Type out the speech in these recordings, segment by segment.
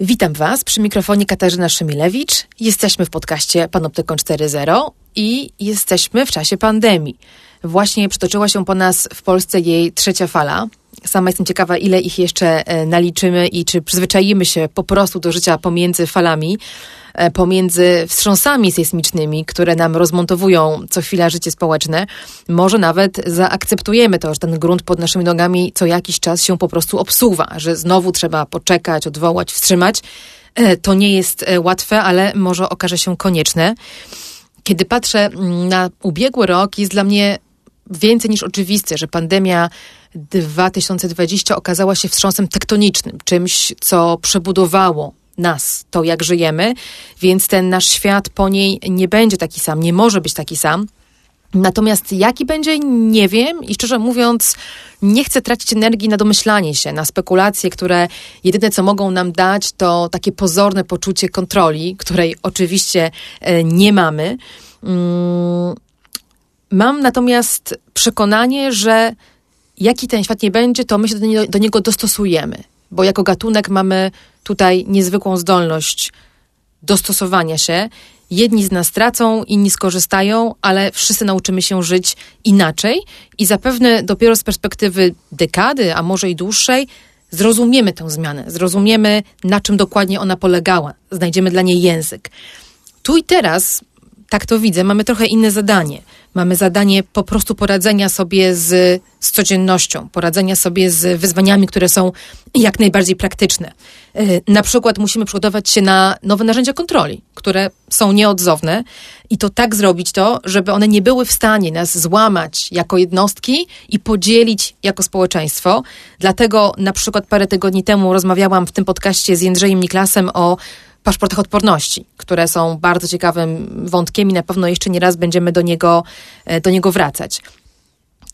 Witam Was przy mikrofonie Katarzyna Szymilewicz. Jesteśmy w podcaście Panoptykon 4.0 i jesteśmy w czasie pandemii. Właśnie przytoczyła się po nas w Polsce jej trzecia fala. Sama jestem ciekawa, ile ich jeszcze e, naliczymy i czy przyzwyczaimy się po prostu do życia pomiędzy falami, e, pomiędzy wstrząsami sejsmicznymi, które nam rozmontowują co chwila życie społeczne. Może nawet zaakceptujemy to, że ten grunt pod naszymi nogami co jakiś czas się po prostu obsuwa, że znowu trzeba poczekać, odwołać, wstrzymać. E, to nie jest łatwe, ale może okaże się konieczne. Kiedy patrzę mm, na ubiegły rok, jest dla mnie więcej niż oczywiste, że pandemia 2020 okazała się wstrząsem tektonicznym, czymś, co przebudowało nas, to jak żyjemy, więc ten nasz świat po niej nie będzie taki sam, nie może być taki sam. Natomiast jaki będzie, nie wiem i szczerze mówiąc, nie chcę tracić energii na domyślanie się, na spekulacje, które jedyne co mogą nam dać, to takie pozorne poczucie kontroli, której oczywiście e, nie mamy. Mm, mam natomiast przekonanie, że jaki ten świat nie będzie, to my się do niego, do niego dostosujemy, bo jako gatunek mamy tutaj niezwykłą zdolność dostosowania się. Jedni z nas tracą, inni skorzystają, ale wszyscy nauczymy się żyć inaczej i zapewne dopiero z perspektywy dekady, a może i dłuższej, zrozumiemy tę zmianę, zrozumiemy, na czym dokładnie ona polegała, znajdziemy dla niej język. Tu i teraz, tak to widzę, mamy trochę inne zadanie – Mamy zadanie po prostu poradzenia sobie z, z codziennością, poradzenia sobie z wyzwaniami, które są jak najbardziej praktyczne. E, na przykład musimy przygotować się na nowe narzędzia kontroli, które są nieodzowne i to tak zrobić to, żeby one nie były w stanie nas złamać jako jednostki i podzielić jako społeczeństwo. Dlatego na przykład parę tygodni temu rozmawiałam w tym podcaście z Jędrzejem Niklasem o paszportach odporności, które są bardzo ciekawym wątkiem i na pewno jeszcze nie raz będziemy do niego, e, do niego wracać.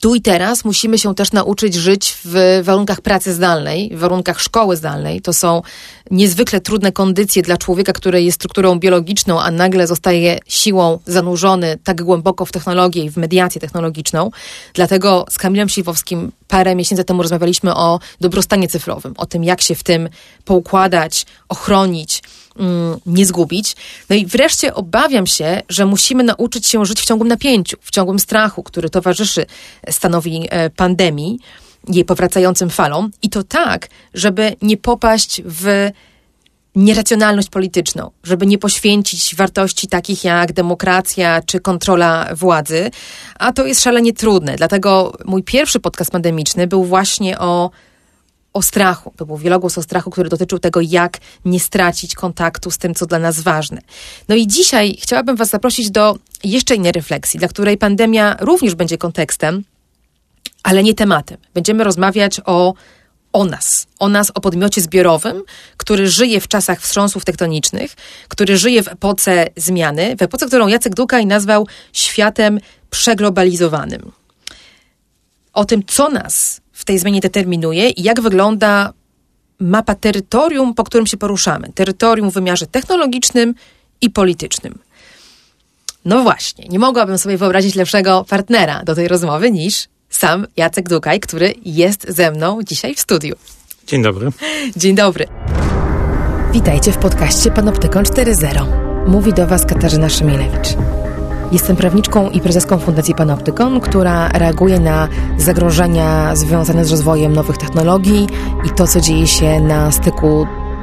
Tu i teraz musimy się też nauczyć żyć w warunkach pracy zdalnej, w warunkach szkoły zdalnej. To są niezwykle trudne kondycje dla człowieka, który jest strukturą biologiczną, a nagle zostaje siłą zanurzony tak głęboko w technologię i w mediację technologiczną. Dlatego z Kamilem Siwowskim parę miesięcy temu rozmawialiśmy o dobrostanie cyfrowym, o tym, jak się w tym poukładać, ochronić, nie zgubić. No i wreszcie obawiam się, że musimy nauczyć się żyć w ciągłym napięciu, w ciągłym strachu, który towarzyszy stanowi e, pandemii, jej powracającym falom i to tak, żeby nie popaść w nieracjonalność polityczną, żeby nie poświęcić wartości takich jak demokracja czy kontrola władzy, a to jest szalenie trudne. Dlatego mój pierwszy podcast pandemiczny był właśnie o o strachu. To był wielogłos o strachu, który dotyczył tego, jak nie stracić kontaktu z tym, co dla nas ważne. No i dzisiaj chciałabym Was zaprosić do jeszcze innej refleksji, dla której pandemia również będzie kontekstem, ale nie tematem. Będziemy rozmawiać o, o nas, o nas, o podmiocie zbiorowym, który żyje w czasach wstrząsów tektonicznych, który żyje w epoce zmiany, w epoce, którą Jacek Dukaj nazwał światem przeglobalizowanym. O tym, co nas w tej zmianie determinuje i jak wygląda mapa terytorium, po którym się poruszamy. Terytorium w wymiarze technologicznym i politycznym. No właśnie, nie mogłabym sobie wyobrazić lepszego partnera do tej rozmowy niż sam Jacek Dukaj, który jest ze mną dzisiaj w studiu. Dzień dobry. Dzień dobry. Witajcie w podcaście Panoptykon 4.0. Mówi do Was Katarzyna Szymielewicz. Jestem prawniczką i prezeską Fundacji Panoptykon, która reaguje na zagrożenia związane z rozwojem nowych technologii i to, co dzieje się na styku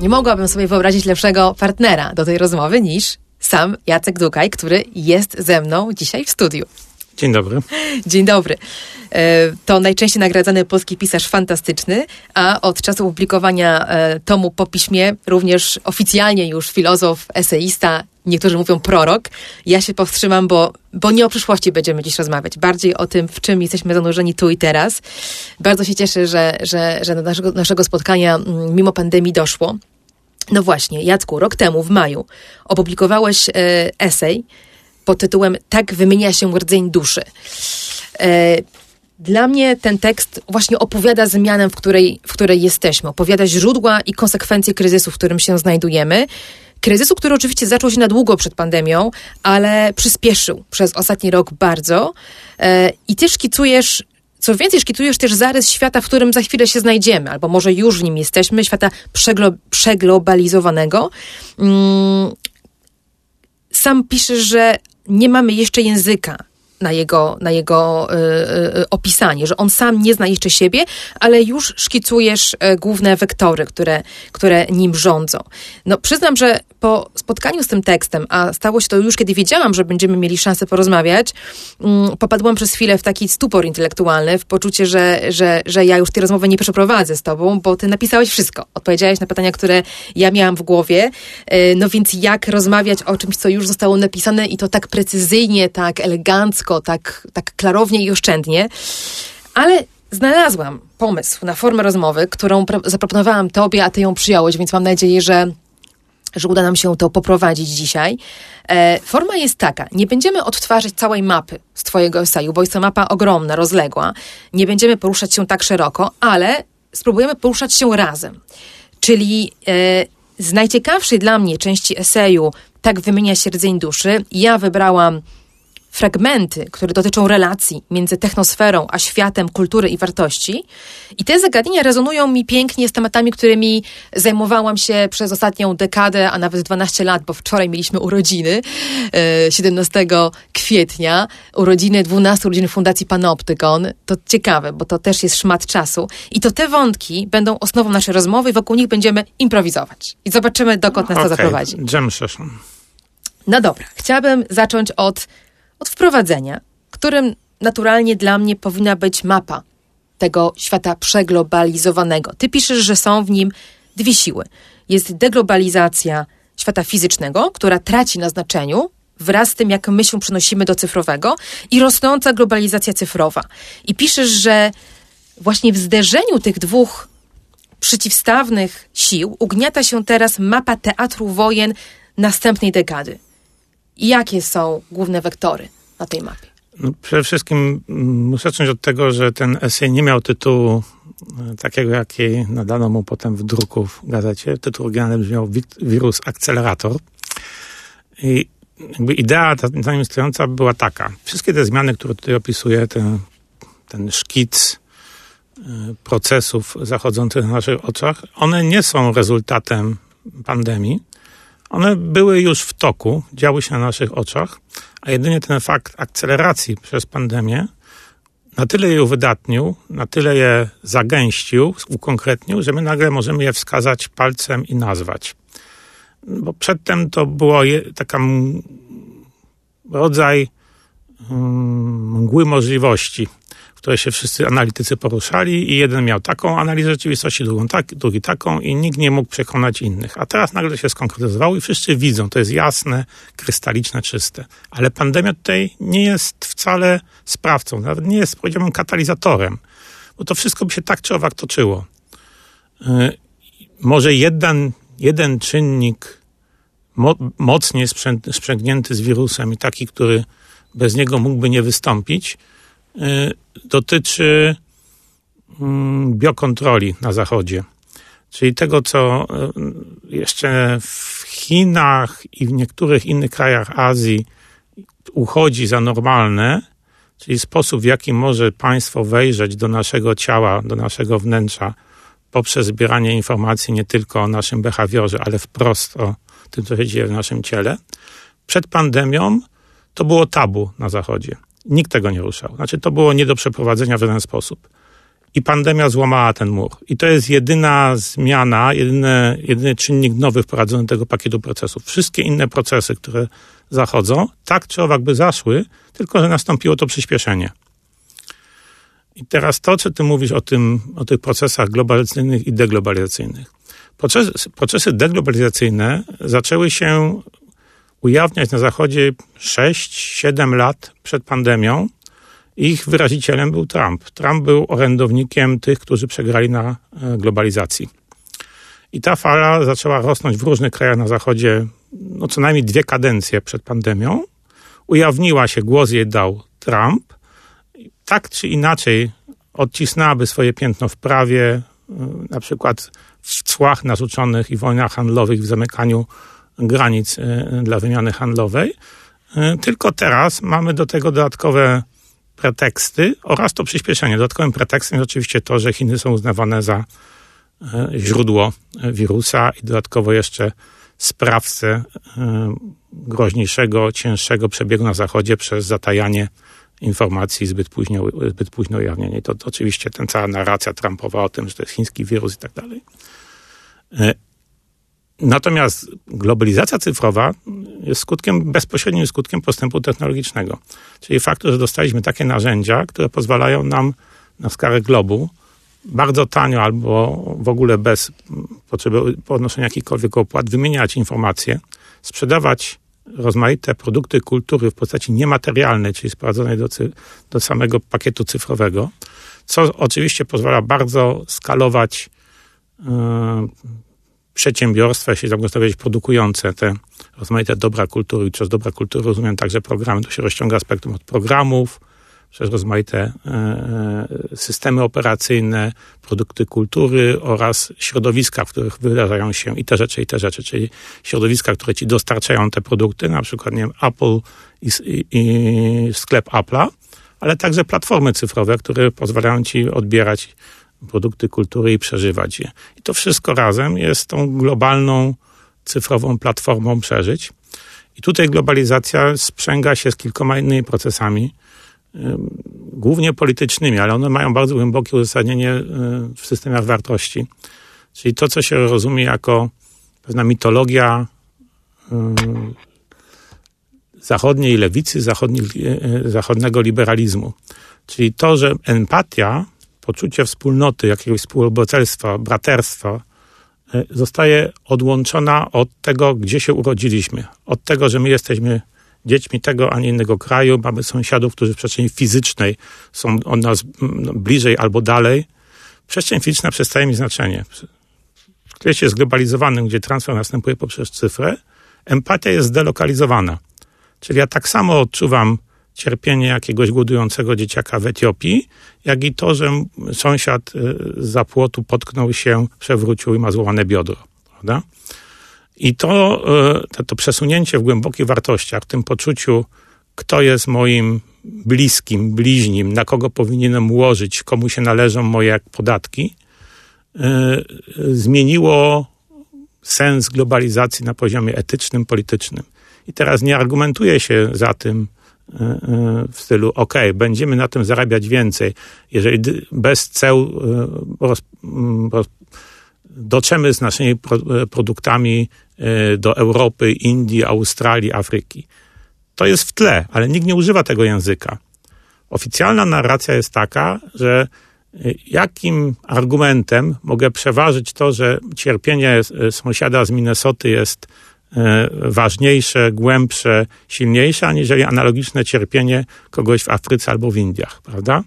Nie mogłabym sobie wyobrazić lepszego partnera do tej rozmowy niż sam Jacek Dukaj, który jest ze mną dzisiaj w studiu. Dzień dobry. Dzień dobry. E, to najczęściej nagradzany polski pisarz fantastyczny, a od czasu opublikowania e, tomu po piśmie również oficjalnie już filozof, eseista, niektórzy mówią prorok. Ja się powstrzymam, bo, bo nie o przyszłości będziemy dziś rozmawiać, bardziej o tym, w czym jesteśmy zanurzeni tu i teraz. Bardzo się cieszę, że, że, że do naszego, naszego spotkania mm, mimo pandemii doszło. No właśnie, Jacku, rok temu w maju opublikowałeś e, esej pod tytułem Tak wymienia się rdzeń duszy. E, dla mnie ten tekst właśnie opowiada zmianę, w której, w której jesteśmy. Opowiada źródła i konsekwencje kryzysu, w którym się znajdujemy. Kryzysu, który oczywiście zaczął się na długo przed pandemią, ale przyspieszył przez ostatni rok bardzo. E, I ty szkicujesz co więcej, szkicujesz też zarys świata, w którym za chwilę się znajdziemy, albo może już w nim jesteśmy, świata przeglo przeglobalizowanego. Mm, sam piszesz, że nie mamy jeszcze języka na jego, na jego y, y, opisanie, że on sam nie zna jeszcze siebie, ale już szkicujesz y, główne wektory, które, które nim rządzą. No, przyznam, że po spotkaniu z tym tekstem, a stało się to już, kiedy wiedziałam, że będziemy mieli szansę porozmawiać, mm, popadłam przez chwilę w taki stupor intelektualny, w poczucie, że, że, że ja już tej rozmowy nie przeprowadzę z tobą, bo ty napisałeś wszystko. Odpowiedziałeś na pytania, które ja miałam w głowie. No więc jak rozmawiać o czymś, co już zostało napisane i to tak precyzyjnie, tak elegancko, tak, tak klarownie i oszczędnie, ale znalazłam pomysł na formę rozmowy, którą zaproponowałam tobie, a ty ją przyjąłeś, więc mam nadzieję, że że uda nam się to poprowadzić dzisiaj. E, forma jest taka: nie będziemy odtwarzać całej mapy z Twojego eseju, bo jest to mapa ogromna, rozległa. Nie będziemy poruszać się tak szeroko, ale spróbujemy poruszać się razem. Czyli e, z najciekawszej dla mnie części eseju, tak wymienia się rdzeń duszy, ja wybrałam fragmenty, które dotyczą relacji między technosferą a światem kultury i wartości. I te zagadnienia rezonują mi pięknie z tematami, którymi zajmowałam się przez ostatnią dekadę, a nawet 12 lat, bo wczoraj mieliśmy urodziny, 17 e, kwietnia, urodziny 12 urodziny Fundacji Panoptykon. To ciekawe, bo to też jest szmat czasu. I to te wątki będą osnową naszej rozmowy i wokół nich będziemy improwizować. I zobaczymy, dokąd nas okay. to zaprowadzi. Jam No dobra, chciałabym zacząć od od wprowadzenia, którym naturalnie dla mnie powinna być mapa tego świata przeglobalizowanego. Ty piszesz, że są w nim dwie siły. Jest deglobalizacja świata fizycznego, która traci na znaczeniu wraz z tym, jak my się przenosimy do cyfrowego i rosnąca globalizacja cyfrowa. I piszesz, że właśnie w zderzeniu tych dwóch przeciwstawnych sił ugniata się teraz mapa teatru wojen następnej dekady. Jakie są główne wektory na tej mapie? No, przede wszystkim mm, muszę zacząć od tego, że ten esej nie miał tytułu e, takiego, jaki nadano mu potem w druku w gazecie. Tytuł oryginalny brzmiał Wirus Akcelerator. I jakby idea za nim stojąca była taka. Wszystkie te zmiany, które tutaj opisuję, ten, ten szkic e, procesów zachodzących na naszych oczach, one nie są rezultatem pandemii, one były już w toku, działy się na naszych oczach, a jedynie ten fakt akceleracji przez pandemię na tyle je uwydatnił, na tyle je zagęścił, ukonkretnił, że my nagle możemy je wskazać palcem i nazwać. Bo przedtem to było taka rodzaj mm, mgły możliwości które się wszyscy analitycy poruszali i jeden miał taką analizę rzeczywistości, drugą tak, drugi taką i nikt nie mógł przekonać innych. A teraz nagle się skonkretyzowało i wszyscy widzą, to jest jasne, krystaliczne, czyste. Ale pandemia tutaj nie jest wcale sprawcą, nawet nie jest, powiedziałbym, katalizatorem, bo to wszystko by się tak czy owak toczyło. Yy, może jeden, jeden czynnik mo mocniej sprzęgnięty z wirusem i taki, który bez niego mógłby nie wystąpić, dotyczy mm, biokontroli na Zachodzie. Czyli tego, co y, jeszcze w Chinach i w niektórych innych krajach Azji uchodzi za normalne, czyli sposób, w jaki może państwo wejrzeć do naszego ciała, do naszego wnętrza poprzez zbieranie informacji nie tylko o naszym behawiorze, ale wprost o tym, co się dzieje w naszym ciele. Przed pandemią to było tabu na Zachodzie. Nikt tego nie ruszał. Znaczy, to było nie do przeprowadzenia w żaden sposób. i pandemia złamała ten mur. I to jest jedyna zmiana, jedyny, jedyny czynnik nowy wprowadzony do tego pakietu procesów. Wszystkie inne procesy, które zachodzą, tak czy owak by zaszły, tylko że nastąpiło to przyspieszenie. I teraz to, co ty mówisz o, tym, o tych procesach globalizacyjnych i deglobalizacyjnych. Procesy, procesy deglobalizacyjne zaczęły się ujawniać na Zachodzie 6-7 lat przed pandemią. Ich wyrazicielem był Trump. Trump był orędownikiem tych, którzy przegrali na e, globalizacji. I ta fala zaczęła rosnąć w różnych krajach na Zachodzie no, co najmniej dwie kadencje przed pandemią. Ujawniła się, głos jej dał Trump. Tak czy inaczej odcisnęłaby swoje piętno w prawie, e, na przykład w cłach narzuconych i wojnach handlowych, w zamykaniu granic e, dla wymiany handlowej. E, tylko teraz mamy do tego dodatkowe preteksty oraz to przyspieszenie. Dodatkowym pretekstem jest oczywiście to, że Chiny są uznawane za e, źródło wirusa i dodatkowo jeszcze sprawcę groźniejszego, cięższego przebiegu na Zachodzie przez zatajanie informacji zbyt późno, zbyt późno ujawnienie. To, to oczywiście ten cała narracja Trumpowa o tym, że to jest chiński wirus i tak dalej. Natomiast globalizacja cyfrowa jest skutkiem, bezpośrednim skutkiem postępu technologicznego. Czyli faktu, że dostaliśmy takie narzędzia, które pozwalają nam na skalę globu bardzo tanio albo w ogóle bez potrzeby podnoszenia jakichkolwiek opłat wymieniać informacje, sprzedawać rozmaite produkty kultury w postaci niematerialnej, czyli sprowadzonej do, do samego pakietu cyfrowego, co oczywiście pozwala bardzo skalować yy, przedsiębiorstwa, jeśli tak można powiedzieć, produkujące te rozmaite dobra kultury. I przez dobra kultury rozumiem także programy. To się rozciąga spektrum od programów, przez rozmaite e, e, systemy operacyjne, produkty kultury oraz środowiska, w których wydarzają się i te rzeczy, i te rzeczy, czyli środowiska, które ci dostarczają te produkty, na przykład, nie wiem, Apple i, i, i sklep Apple'a, ale także platformy cyfrowe, które pozwalają ci odbierać produkty kultury i przeżywać je. I to wszystko razem jest tą globalną cyfrową platformą przeżyć. I tutaj globalizacja sprzęga się z kilkoma innymi procesami, głównie politycznymi, ale one mają bardzo głębokie uzasadnienie w systemach wartości. Czyli to, co się rozumie jako pewna mitologia zachodniej lewicy, zachodniej, e, zachodniego liberalizmu. Czyli to, że empatia poczucie wspólnoty, jakiegoś współobywatelstwa, braterstwa, e, zostaje odłączona od tego, gdzie się urodziliśmy. Od tego, że my jesteśmy dziećmi tego, a nie innego kraju, mamy sąsiadów, którzy w przestrzeni fizycznej są od nas bliżej albo dalej. Przestrzeń fizyczna przestaje mieć znaczenie. W świecie zglobalizowanym, gdzie transfer następuje poprzez cyfrę, empatia jest zdelokalizowana. Czyli ja tak samo odczuwam cierpienie jakiegoś głodującego dzieciaka w Etiopii, jak i to, że sąsiad y, za płotu potknął się, przewrócił i ma złamane biodro. Prawda? I to, y, to, to przesunięcie w głębokich wartościach, w tym poczuciu, kto jest moim bliskim, bliźnim, na kogo powinienem łożyć, komu się należą moje podatki, y, zmieniło sens globalizacji na poziomie etycznym, politycznym. I teraz nie argumentuje się za tym, w stylu ok, będziemy na tym zarabiać więcej, jeżeli bez ceł e, roz, roz, dotrzemy z naszymi produktami do Europy, Indii, Australii, Afryki. To jest w tle, ale nikt nie używa tego języka. Oficjalna narracja jest taka, że jakim argumentem mogę przeważyć to, że cierpienie sąsiada z Minnesoty jest E, ważniejsze, głębsze, silniejsze, aniżeli analogiczne cierpienie kogoś w Afryce albo w Indiach, prawda?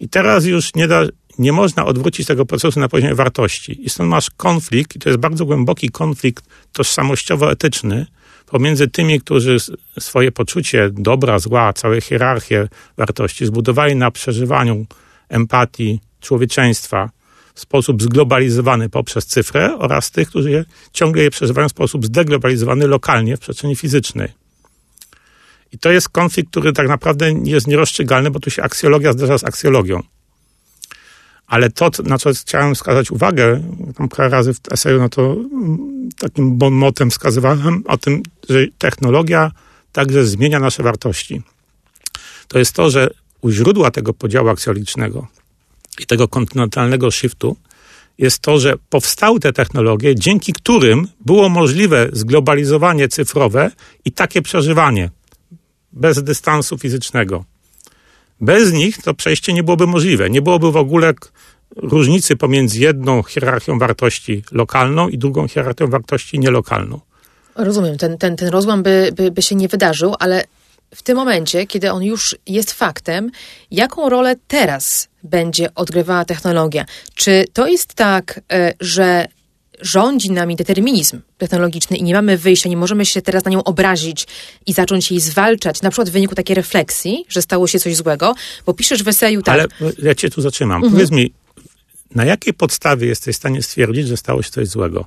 I teraz już nie, da, nie można odwrócić tego procesu na poziomie wartości. I stąd masz konflikt, i to jest bardzo głęboki konflikt tożsamościowo-etyczny pomiędzy tymi, którzy swoje poczucie dobra, zła, całą hierarchię wartości zbudowali na przeżywaniu empatii, człowieczeństwa, w sposób zglobalizowany poprzez cyfrę oraz tych, którzy je, ciągle je przeżywają w sposób zdeglobalizowany lokalnie w przestrzeni fizycznej. I to jest konflikt, który tak naprawdę jest nierozstrzygalny, bo tu się aksjologia zderza z aksjologią. Ale to, na co chciałem wskazać uwagę, tam parę razy w eseju, no to mm, takim bon motem wskazywałem o tym, że technologia także zmienia nasze wartości. To jest to, że u źródła tego podziału aksjologicznego i tego kontynentalnego shiftu jest to, że powstały te technologie, dzięki którym było możliwe zglobalizowanie cyfrowe i takie przeżywanie bez dystansu fizycznego. Bez nich to przejście nie byłoby możliwe. Nie byłoby w ogóle różnicy pomiędzy jedną hierarchią wartości lokalną i drugą hierarchią wartości nielokalną. Rozumiem, ten, ten, ten rozłam by, by, by się nie wydarzył, ale w tym momencie, kiedy on już jest faktem, jaką rolę teraz będzie odgrywała technologia? Czy to jest tak, e, że rządzi nami determinizm technologiczny i nie mamy wyjścia, nie możemy się teraz na nią obrazić i zacząć jej zwalczać, na przykład w wyniku takiej refleksji, że stało się coś złego, bo piszesz w eseju tak... Ale ja cię tu zatrzymam. Mhm. Powiedz mi, na jakiej podstawie jesteś w stanie stwierdzić, że stało się coś złego?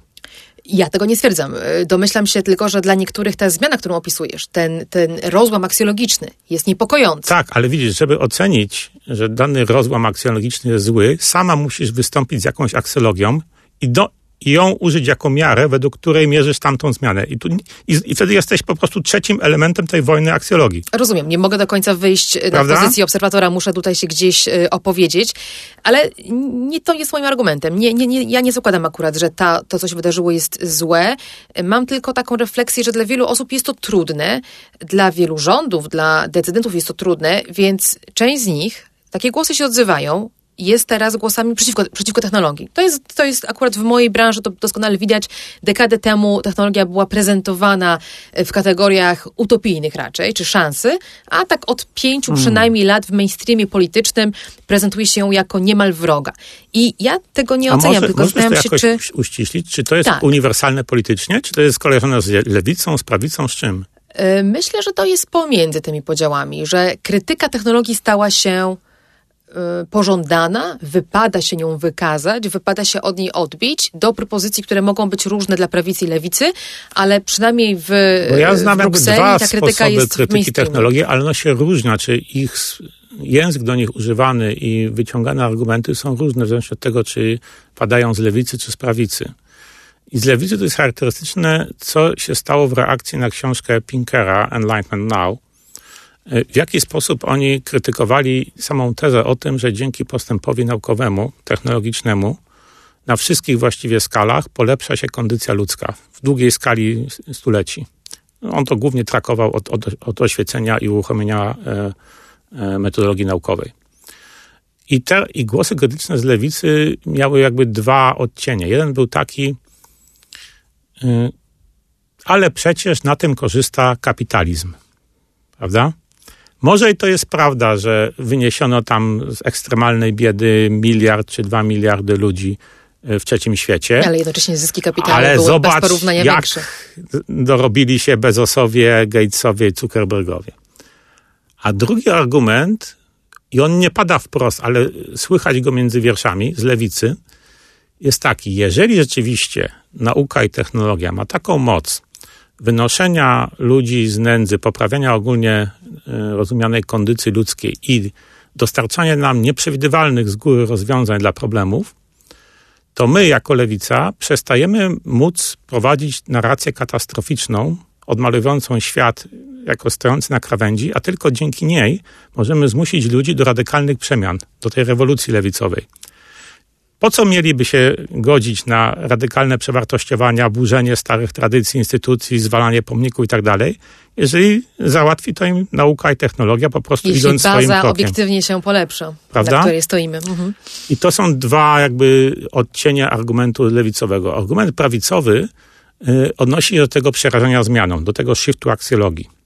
Ja tego nie stwierdzam. E, domyślam się tylko, że dla niektórych ta zmiana, którą opisujesz, ten, ten rozłam aksjologiczny jest niepokojący. Tak, ale widzisz, żeby ocenić, że dany rozłam aksjologiczny jest zły, sama musisz wystąpić z jakąś aksjologią i, do, i ją użyć jako miarę, według której mierzysz tamtą zmianę. I, tu, i, I, wtedy jesteś po prostu trzecim elementem tej wojny aksjologii. Rozumiem, nie mogę do końca wyjść e, Prawda? na pozycję obserwatora, muszę tutaj się gdzieś y, opowiedzieć, ale nie to jest moim argumentem. Nie, nie, nie, ja nie zakładam akurat, że ta, to, co się wydarzyło, jest złe. Mam tylko taką refleksję, że dla wielu osób jest to trudne, dla wielu rządów, dla decydentów jest to trudne, więc część z nich, takie głosy się odzywają, jest teraz głosami przeciwko, przeciwko technologii. To jest, to jest akurat w mojej branży, to doskonale widać. Dekadę temu technologia była prezentowana w kategoriach utopijnych raczej, czy szansy, a tak od pięciu hmm. przynajmniej lat w mainstreamie politycznym prezentuje się ją jako niemal wroga. I ja tego nie a oceniam, może, tylko zastanawiam się, czy... uściślić, czy to jest tak. uniwersalne politycznie, czy to jest skojarzone z lewicą, z prawicą, z czym? E, myślę, że to jest pomiędzy tymi podziałami, że krytyka technologii stała się pożądana, wypada się nią wykazać, wypada się od niej odbić do propozycji, które mogą być różne dla prawicy i lewicy, ale przynajmniej w Bo ja znam w Brukseli dwa ta krytyka jest krytyki technologii, ale one się różnią, czy ich język do nich używany i wyciągane argumenty są różne w zależności od tego, czy padają z lewicy, czy z prawicy. I z lewicy to jest charakterystyczne, co się stało w reakcji na książkę Pinkera, Enlightenment Now, w jaki sposób oni krytykowali samą tezę o tym, że dzięki postępowi naukowemu, technologicznemu, na wszystkich właściwie skalach polepsza się kondycja ludzka w długiej skali stuleci. On to głównie trakował od, od, od oświecenia i uruchomienia e, e, metodologii naukowej. I, te, I głosy krytyczne z lewicy miały jakby dwa odcienie. Jeden był taki, e, ale przecież na tym korzysta kapitalizm. Prawda? Może i to jest prawda, że wyniesiono tam z ekstremalnej biedy miliard czy dwa miliardy ludzi e, w trzecim świecie. Ale jednocześnie zyski kapitałowe Ale były zobacz, bez porównania jak większe. dorobili się Bezosowie, Gatesowie i Zuckerbergowie. A drugi argument, i on nie pada wprost, ale słychać go między wierszami z lewicy, jest taki, jeżeli rzeczywiście nauka i technologia ma taką moc, wynoszenia ludzi z nędzy, poprawiania ogólnie e, rozumianej kondycji ludzkiej i dostarczania nam nieprzewidywalnych z góry rozwiązań dla problemów, to my jako lewica przestajemy móc prowadzić narrację katastroficzną, odmalowującą świat jako stojący na krawędzi, a tylko dzięki niej możemy zmusić ludzi do radykalnych przemian, do tej rewolucji lewicowej. Po co mieliby się godzić na radykalne przewartościowania, burzenie starych tradycji, instytucji, zwalanie pomników i tak dalej, jeżeli załatwi to im nauka i technologia po prostu Jeśli idąc swoim krokiem. obiektywnie się polepsza, Prawda? na której stoimy. Mhm. I to są dwa jakby odcienie argumentu lewicowego. Argument prawicowy y, odnosi się do tego przerażenia zmianą, do tego shiftu aksjologii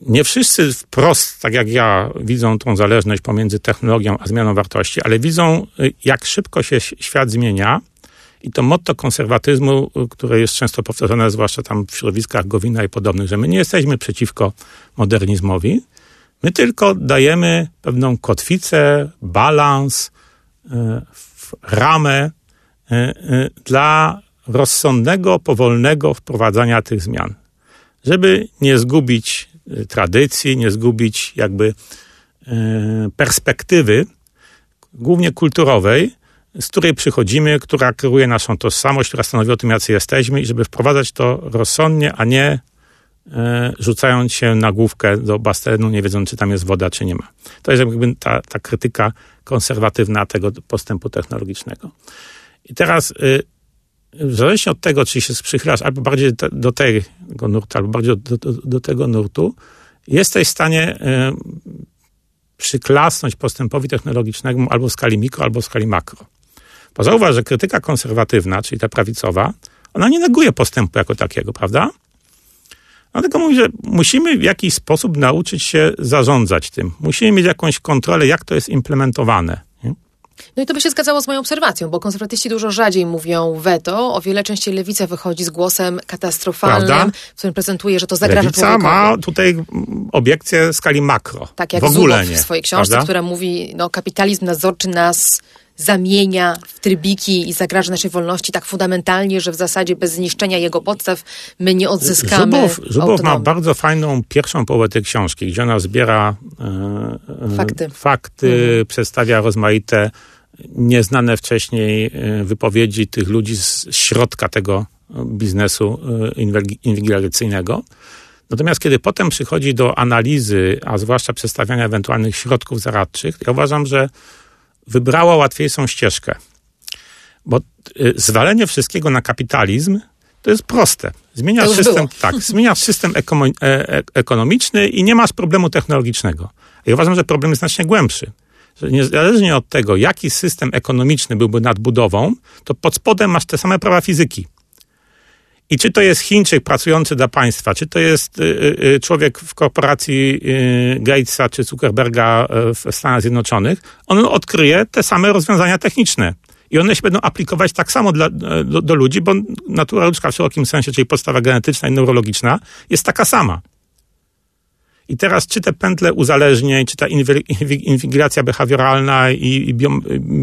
nie wszyscy wprost, tak jak ja, widzą tą zależność pomiędzy technologią a zmianą wartości, ale widzą, y, jak szybko się świat zmienia. I to motto konserwatyzmu, y, które jest często powtarzane, zwłaszcza tam w środowiskach Gowina i podobnych, że my nie jesteśmy przeciwko modernizmowi, my tylko dajemy pewną kotwicę, balans, y, ramę dla rozsądnego, powolnego wprowadzania tych zmian. Żeby nie zgubić tradycji, nie zgubić jakby e, perspektywy, głównie kulturowej, z której przychodzimy, która kieruje naszą tożsamość, która stanowi o tym, jacy jesteśmy i żeby wprowadzać to rozsądnie, a nie e, rzucając się na główkę do basenu, nie wiedząc, czy tam jest woda, czy nie ma. To jest jakby ta, ta krytyka konserwatywna tego postępu technologicznego. I teraz w zależności od tego, czy się przychylasz albo bardziej do tego nurtu, albo bardziej do, do, do tego nurtu, jesteś w stanie przyklasnąć postępowi technologicznemu albo w skali mikro, albo w skali makro. Bo zauważ, że krytyka konserwatywna, czyli ta prawicowa, ona nie neguje postępu jako takiego, prawda? Tylko mówi, że musimy w jakiś sposób nauczyć się zarządzać tym. Musimy mieć jakąś kontrolę, jak to jest implementowane. No i to by się zgadzało z moją obserwacją, bo konserwatyści dużo rzadziej mówią weto, o wiele częściej lewica wychodzi z głosem katastrofalnym, Prawda? w którym prezentuje, że to zagraża lewica człowiekowi. ma tutaj obiekcję w skali makro. Tak jak w ogóle nie. w swojej książce, Prawda? która mówi, no kapitalizm nadzorczy nas zamienia w trybiki i zagraża naszej wolności tak fundamentalnie, że w zasadzie bez zniszczenia jego podstaw my nie odzyskamy Zubow, Zubow ma bardzo fajną pierwszą połowę tej książki, gdzie ona zbiera e, e fakty, fakty mhm. przedstawia rozmaite nieznane wcześniej e, wypowiedzi tych ludzi z środka tego biznesu e, inwigilacyjnego. Natomiast kiedy potem przychodzi do analizy, a zwłaszcza przedstawiania ewentualnych środków zaradczych, ja uważam, że wybrała łatwiejszą ścieżkę. Bo y, zwalenie wszystkiego na kapitalizm to jest proste. Zmieniasz system, tak, zmieniasz system eko, e, e, ekonomiczny i nie masz problemu technologicznego. Ja uważam, że problem jest znacznie głębszy. Że niezależnie od tego, jaki system ekonomiczny byłby nadbudową, to pod spodem masz te same prawa fizyki. I czy to jest Chińczyk pracujący dla państwa, czy to jest y, y, y, człowiek w korporacji Gatesa czy Zuckerberga w Stanach Zjednoczonych, on odkryje te same rozwiązania techniczne. I one się będą aplikować tak samo dla, do, do ludzi, bo natura ludzka w szerokim sensie, czyli podstawa genetyczna i neurologiczna, jest taka sama. I teraz czy te pętle uzależnień, czy ta inwigilacja behawioralna i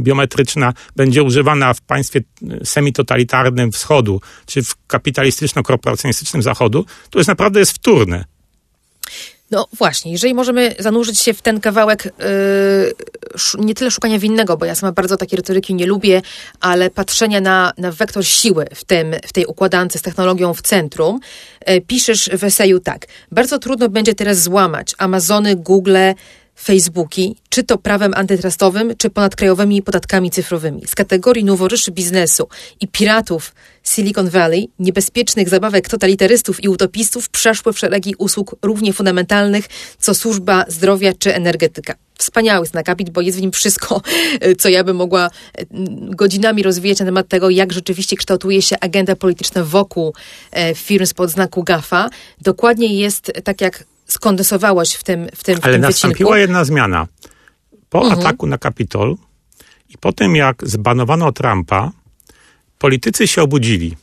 biometryczna będzie używana w państwie semitotalitarnym wschodu, czy w kapitalistyczno-korporacjonistycznym zachodu, to jest naprawdę jest wtórne. No właśnie, jeżeli możemy zanurzyć się w ten kawałek yy, nie tyle szukania winnego, bo ja sama bardzo takiej retoryki nie lubię, ale patrzenia na, na wektor siły w, tym, w tej układance z technologią w centrum, yy, piszesz w eseju tak. Bardzo trudno będzie teraz złamać Amazony, Google, Facebooki, czy to prawem antytrustowym, czy ponadkrajowymi podatkami cyfrowymi. Z kategorii noworyszy biznesu i piratów Silicon Valley, niebezpiecznych zabawek totalitarystów i utopistów przeszły w szeregi usług równie fundamentalnych, co służba zdrowia czy energetyka. Wspaniały akapit, bo jest w nim wszystko, co ja bym mogła e, godzinami rozwijać na temat tego, jak rzeczywiście kształtuje się agenda polityczna wokół e, firm spod znaku GAFA. Dokładnie jest tak, jak skondensowałaś w tym, w tym, w Ale tym nastąpiła wycinku. jedna zmiana. Po mhm. ataku na Kapitol i po tym, jak zbanowano Trumpa, politycy się obudzili.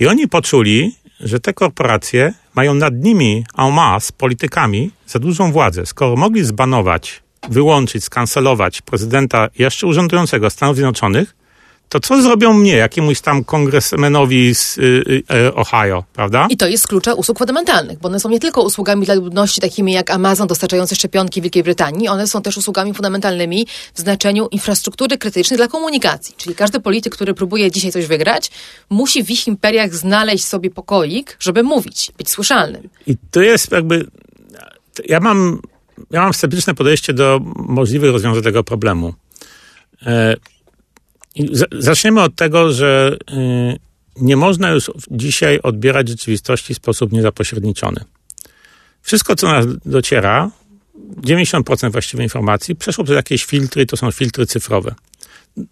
I oni poczuli, że te korporacje mają nad nimi en masse, politykami, za dużą władzę. Skoro mogli zbanować, wyłączyć, skancelować prezydenta jeszcze urzędującego Stanów Zjednoczonych, to co zrobią mnie, jakiemuś tam kongresmenowi z y, y, Ohio, prawda? I to jest klucza usług fundamentalnych, bo one są nie tylko usługami dla ludności takimi jak Amazon dostarczający szczepionki Wielkiej Brytanii, one są też usługami fundamentalnymi w znaczeniu infrastruktury krytycznej dla komunikacji. Czyli każdy polityk, który próbuje dzisiaj coś wygrać, musi w ich imperiach znaleźć sobie pokoik, żeby mówić, być słyszalnym. I to jest jakby... Ja mam, ja mam sceptyczne podejście do możliwych rozwiązań tego problemu. E, Zaczniemy od tego, że y, nie można już dzisiaj odbierać rzeczywistości w sposób niezapośredniczony. Wszystko, co nas dociera, 90% właściwej informacji, przeszło przez jakieś filtry, to są filtry cyfrowe.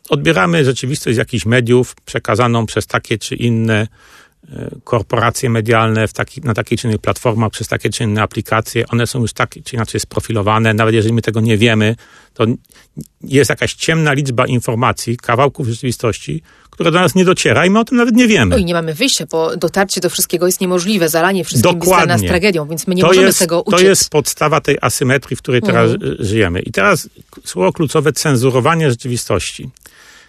Odbieramy rzeczywistość z jakichś mediów, przekazaną przez takie czy inne korporacje medialne taki, na takich czy innych platformach, przez takie czy inne aplikacje, one są już tak czy inaczej sprofilowane. Nawet jeżeli my tego nie wiemy, to jest jakaś ciemna liczba informacji, kawałków rzeczywistości, które do nas nie dociera i my o tym nawet nie wiemy. No i nie mamy wyjścia, bo dotarcie do wszystkiego jest niemożliwe. Zalanie wszystkim Dokładnie. jest dla nas tragedią, więc my nie to możemy jest, tego uciec. To jest podstawa tej asymetrii, w której teraz mhm. żyjemy. I teraz słowo kluczowe cenzurowanie rzeczywistości.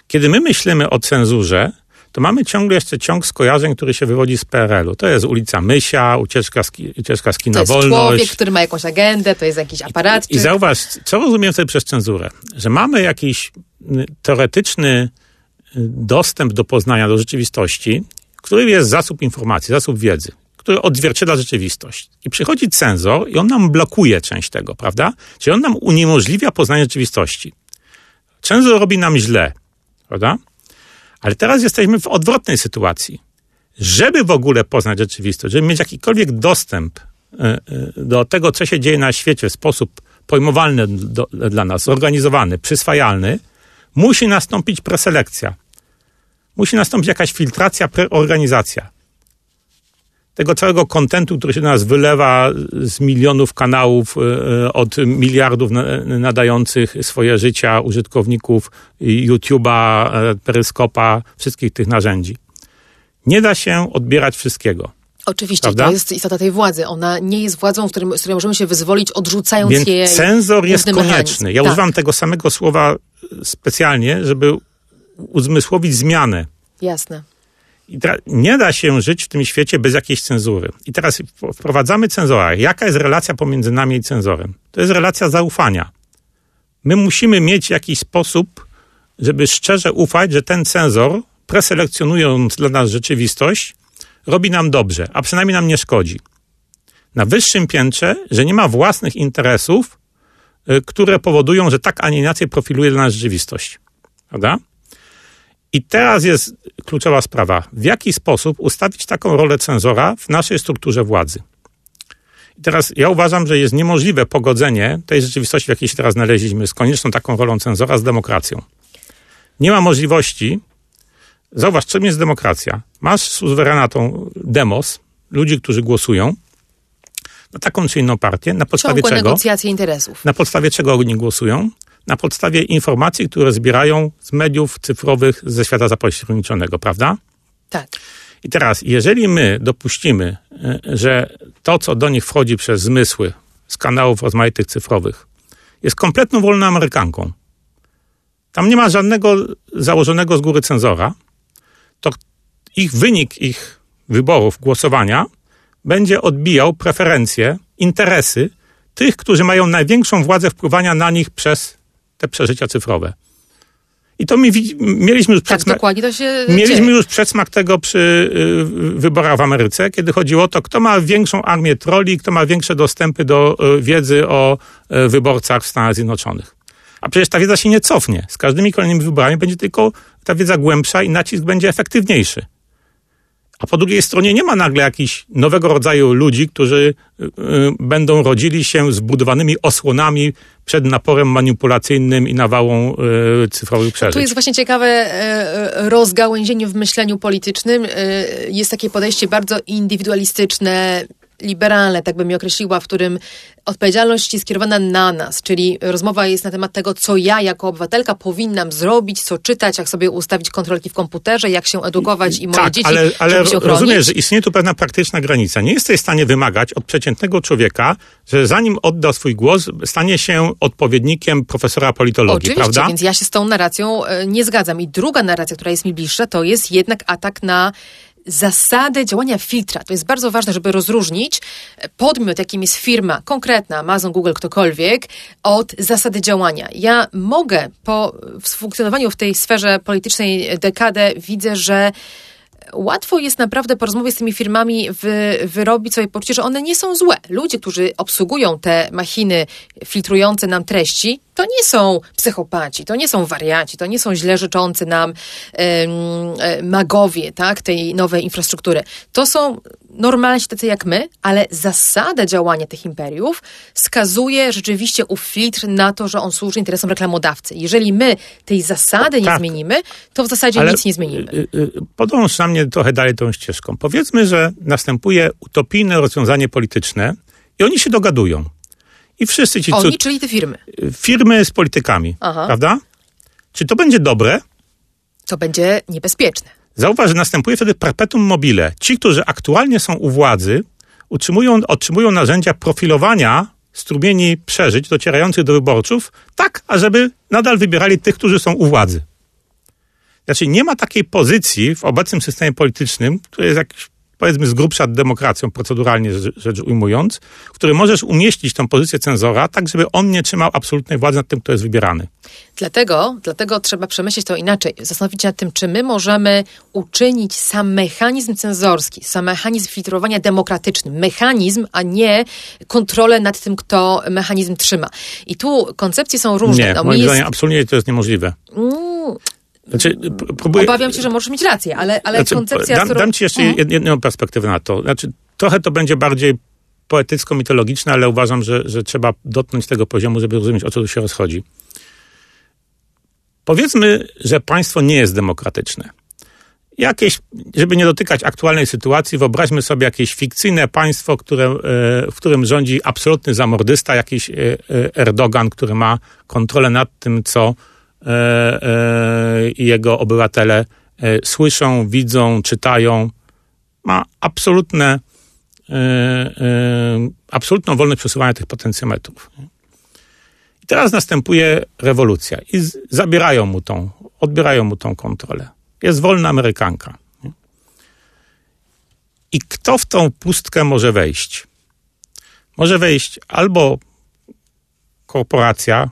Kiedy my myślimy o cenzurze, to mamy ciągle jeszcze ciąg skojarzeń, który się wywodzi z PRL-u. To jest ulica Mysia, ucieczka z, ucieczka z kina To jest człowiek, który ma jakąś agendę, to jest jakiś aparat. I, I zauważ, co rozumiem sobie przez cenzurę? Że mamy jakiś teoretyczny y, dostęp do poznania, do rzeczywistości, który jest zasób informacji, zasób wiedzy, który odzwierciedla rzeczywistość. I przychodzi cenzor i on nam blokuje część tego, prawda? Czyli on nam uniemożliwia poznanie rzeczywistości. Cenzor robi nam źle, prawda? Ale teraz jesteśmy w odwrotnej sytuacji. Żeby w ogóle poznać rzeczywistość, żeby mieć jakikolwiek dostęp e, e, do tego, co się dzieje na świecie w sposób pojmowalny do, dla nas, zorganizowany, przyswajalny, musi nastąpić preselekcja. Musi nastąpić jakaś filtracja, preorganizacja tego całego kontentu, który się do nas wylewa z milionów kanałów, e, od miliardów nadających swoje życia użytkowników YouTube'a, e, Peryskopa, wszystkich tych narzędzi. Nie da się odbierać wszystkiego. Oczywiście, Prawda? to jest istota tej władzy. Ona nie jest władzą, w, którym, z której możemy się wyzwolić, odrzucając Więc jej. Cenzor jest konieczny. Mechanizm. Ja tak. używam tego samego słowa specjalnie, żeby uzmysłowić zmianę. Jasne. I nie da się żyć w tym świecie bez jakiejś cenzury. I teraz wprowadzamy cenzora. Jaka jest relacja pomiędzy nami i cenzorem? To jest relacja zaufania. My musimy mieć jakiś sposób, żeby szczerze ufać, że ten cenzor, preselekcjonując dla nas rzeczywistość, robi nam dobrze, a przynajmniej nam nie szkodzi. Na wyższym piętrze, że nie ma własnych interesów, y, które powodują, że tak, a nie inaczej profiluje dla nas rzeczywistość. Prawda? I teraz jest kluczowa sprawa. W jaki sposób ustawić taką rolę cenzora w naszej strukturze władzy? I teraz ja uważam, że jest niemożliwe pogodzenie tej rzeczywistości, w jakiej się teraz znaleźliśmy, z konieczną taką rolą cenzora z demokracją. Nie ma możliwości. Zauważ, czym jest demokracja. Masz suwerenatą demos, ludzi, którzy głosują na taką czy inną partię, na podstawie Ciągłe czego... negocjacje interesów. Na podstawie czego oni głosują? Na podstawie informacji, które zbierają z mediów cyfrowych ze świata zapośredniczonego, prawda? Tak. I teraz, jeżeli my dopuścimy, e, że to, co do nich wchodzi przez zmysły z kanałów rozmaitych cyfrowych, jest kompletną wolną Amerykanką, tam nie ma żadnego założonego z góry cenzora, to ich wynik ich wyborów, głosowania będzie odbijał preferencje, interesy tych, którzy mają największą władzę wpływania na nich przez te przeżycia cyfrowe. I to mi, mieliśmy już tak, przedsmak, dokładnie to się mieliśmy dzieje. już przedsmak tego przy y, wyborach w Ameryce, kiedy chodziło o to, kto ma większą armię troli, kto ma większe dostępy do y, wiedzy o y, wyborcach w Stanach Zjednoczonych. A przecież ta wiedza się nie cofnie. Z każdymi kolejnymi wyborami będzie tylko ta wiedza głębsza i nacisk będzie efektywniejszy. A po drugiej stronie nie ma nagle jakichś nowego rodzaju ludzi, którzy y, y, będą rodzili się zbudowanymi osłonami przed naporem manipulacyjnym i nawałą y, cyfrowych przeżyć. Tu jest właśnie ciekawe rozgałęzienie w myśleniu politycznym. Jest takie podejście bardzo indywidualistyczne, liberalne, tak bym je określiła, w którym odpowiedzialność jest skierowana na nas, czyli rozmowa jest na temat tego, co ja jako obywatelka powinnam zrobić, co czytać, jak sobie ustawić kontrolki w komputerze, jak się edukować i moje tak, dzieci, ale, ale żeby się ochronić. rozumiesz, że istnieje tu pewna praktyczna granica. Nie jesteś w stanie wymagać od przeciętnego człowieka, że zanim odda swój głos, stanie się odpowiednikiem profesora politologii, Oczywiście, prawda? więc ja się z tą narracją e, nie zgadzam. I druga narracja, która jest mi bliższa, to jest jednak atak na zasady działania filtra. To jest bardzo ważne, żeby rozróżnić podmiot, jakim jest firma konkretna, Amazon, Google, ktokolwiek, od zasady działania. Ja mogę po funkcjonowaniu w tej sferze politycznej dekadę widzę, że łatwo jest naprawdę po rozmowie z tymi firmami wy, wyrobić sobie poczucie, że one nie są złe. Ludzie, którzy obsługują te machiny filtrujące nam treści, to nie są psychopaci, to nie są wariaci, to nie są źle życzący nam um, magowie tak, tej nowej infrastruktury. To są normalni tacy jak my, ale zasada działania tych imperiów skazuje rzeczywiście ów filtr na to, że on służy interesom reklamodawcy. Jeżeli my tej zasady nie tak, zmienimy, to w zasadzie nic nie zmienimy. Y, y, podąż na mnie trochę dalej tą ścieżką. Powiedzmy, że następuje utopijne rozwiązanie polityczne i oni się dogadują. I wszyscy ci... Oni, czyli te firmy. Firmy z politykami, Aha. prawda? Czy to będzie dobre? To będzie niebezpieczne. Zauważ, że następuje wtedy perpetuum mobile. Ci, którzy aktualnie są u władzy, utrzymują, otrzymują narzędzia profilowania strumieni przeżyć docierających do wyborców, tak, ażeby nadal wybierali tych, którzy są u władzy. Znaczy, nie ma takiej pozycji w obecnym systemie politycznym, który jest jakiś powiedzmy z grubsza demokracją, proceduralnie rzecz ujmując, w którym możesz umieścić tą pozycję cenzora, tak żeby on nie trzymał absolutnej władzy nad tym, kto jest wybierany. Dlatego, dlatego trzeba przemyśleć to inaczej, zastanowić się nad tym, czy my możemy uczynić sam mechanizm cenzorski, sam mechanizm filtrowania demokratycznym, mechanizm, a nie kontrolę nad tym, kto mechanizm trzyma. I tu koncepcje są różne. Nie, No, moim jest- zdaniem absolutnie to jest niemożliwe. Mm, Znaczy, p- próbuję, Obawiam się, że możesz mieć rację, ale, ale Znaczy, koncepcja, dam, którą... dam ci jeszcze Mhm. jed- jedną perspektywę na to. Znaczy, trochę to będzie bardziej poetycko-mitologiczne, ale uważam, że, że trzeba dotknąć tego poziomu, żeby rozumieć, o co tu się rozchodzi. Powiedzmy, że państwo nie jest demokratyczne. Jakieś, żeby nie dotykać aktualnej sytuacji, wyobraźmy sobie jakieś fikcyjne państwo, które, e, w którym rządzi absolutny zamordysta, jakiś e, e, Erdogan, który ma kontrolę nad tym, co jego obywatele e, słyszą, widzą, czytają. Ma absolutne, e, e, absolutną wolność przesuwania tych potencjometrów. I teraz następuje rewolucja i zabierają mu tą, odbierają mu tą kontrolę. Jest wolna Amerykanka. I kto w tą pustkę może wejść? Może wejść albo korporacja,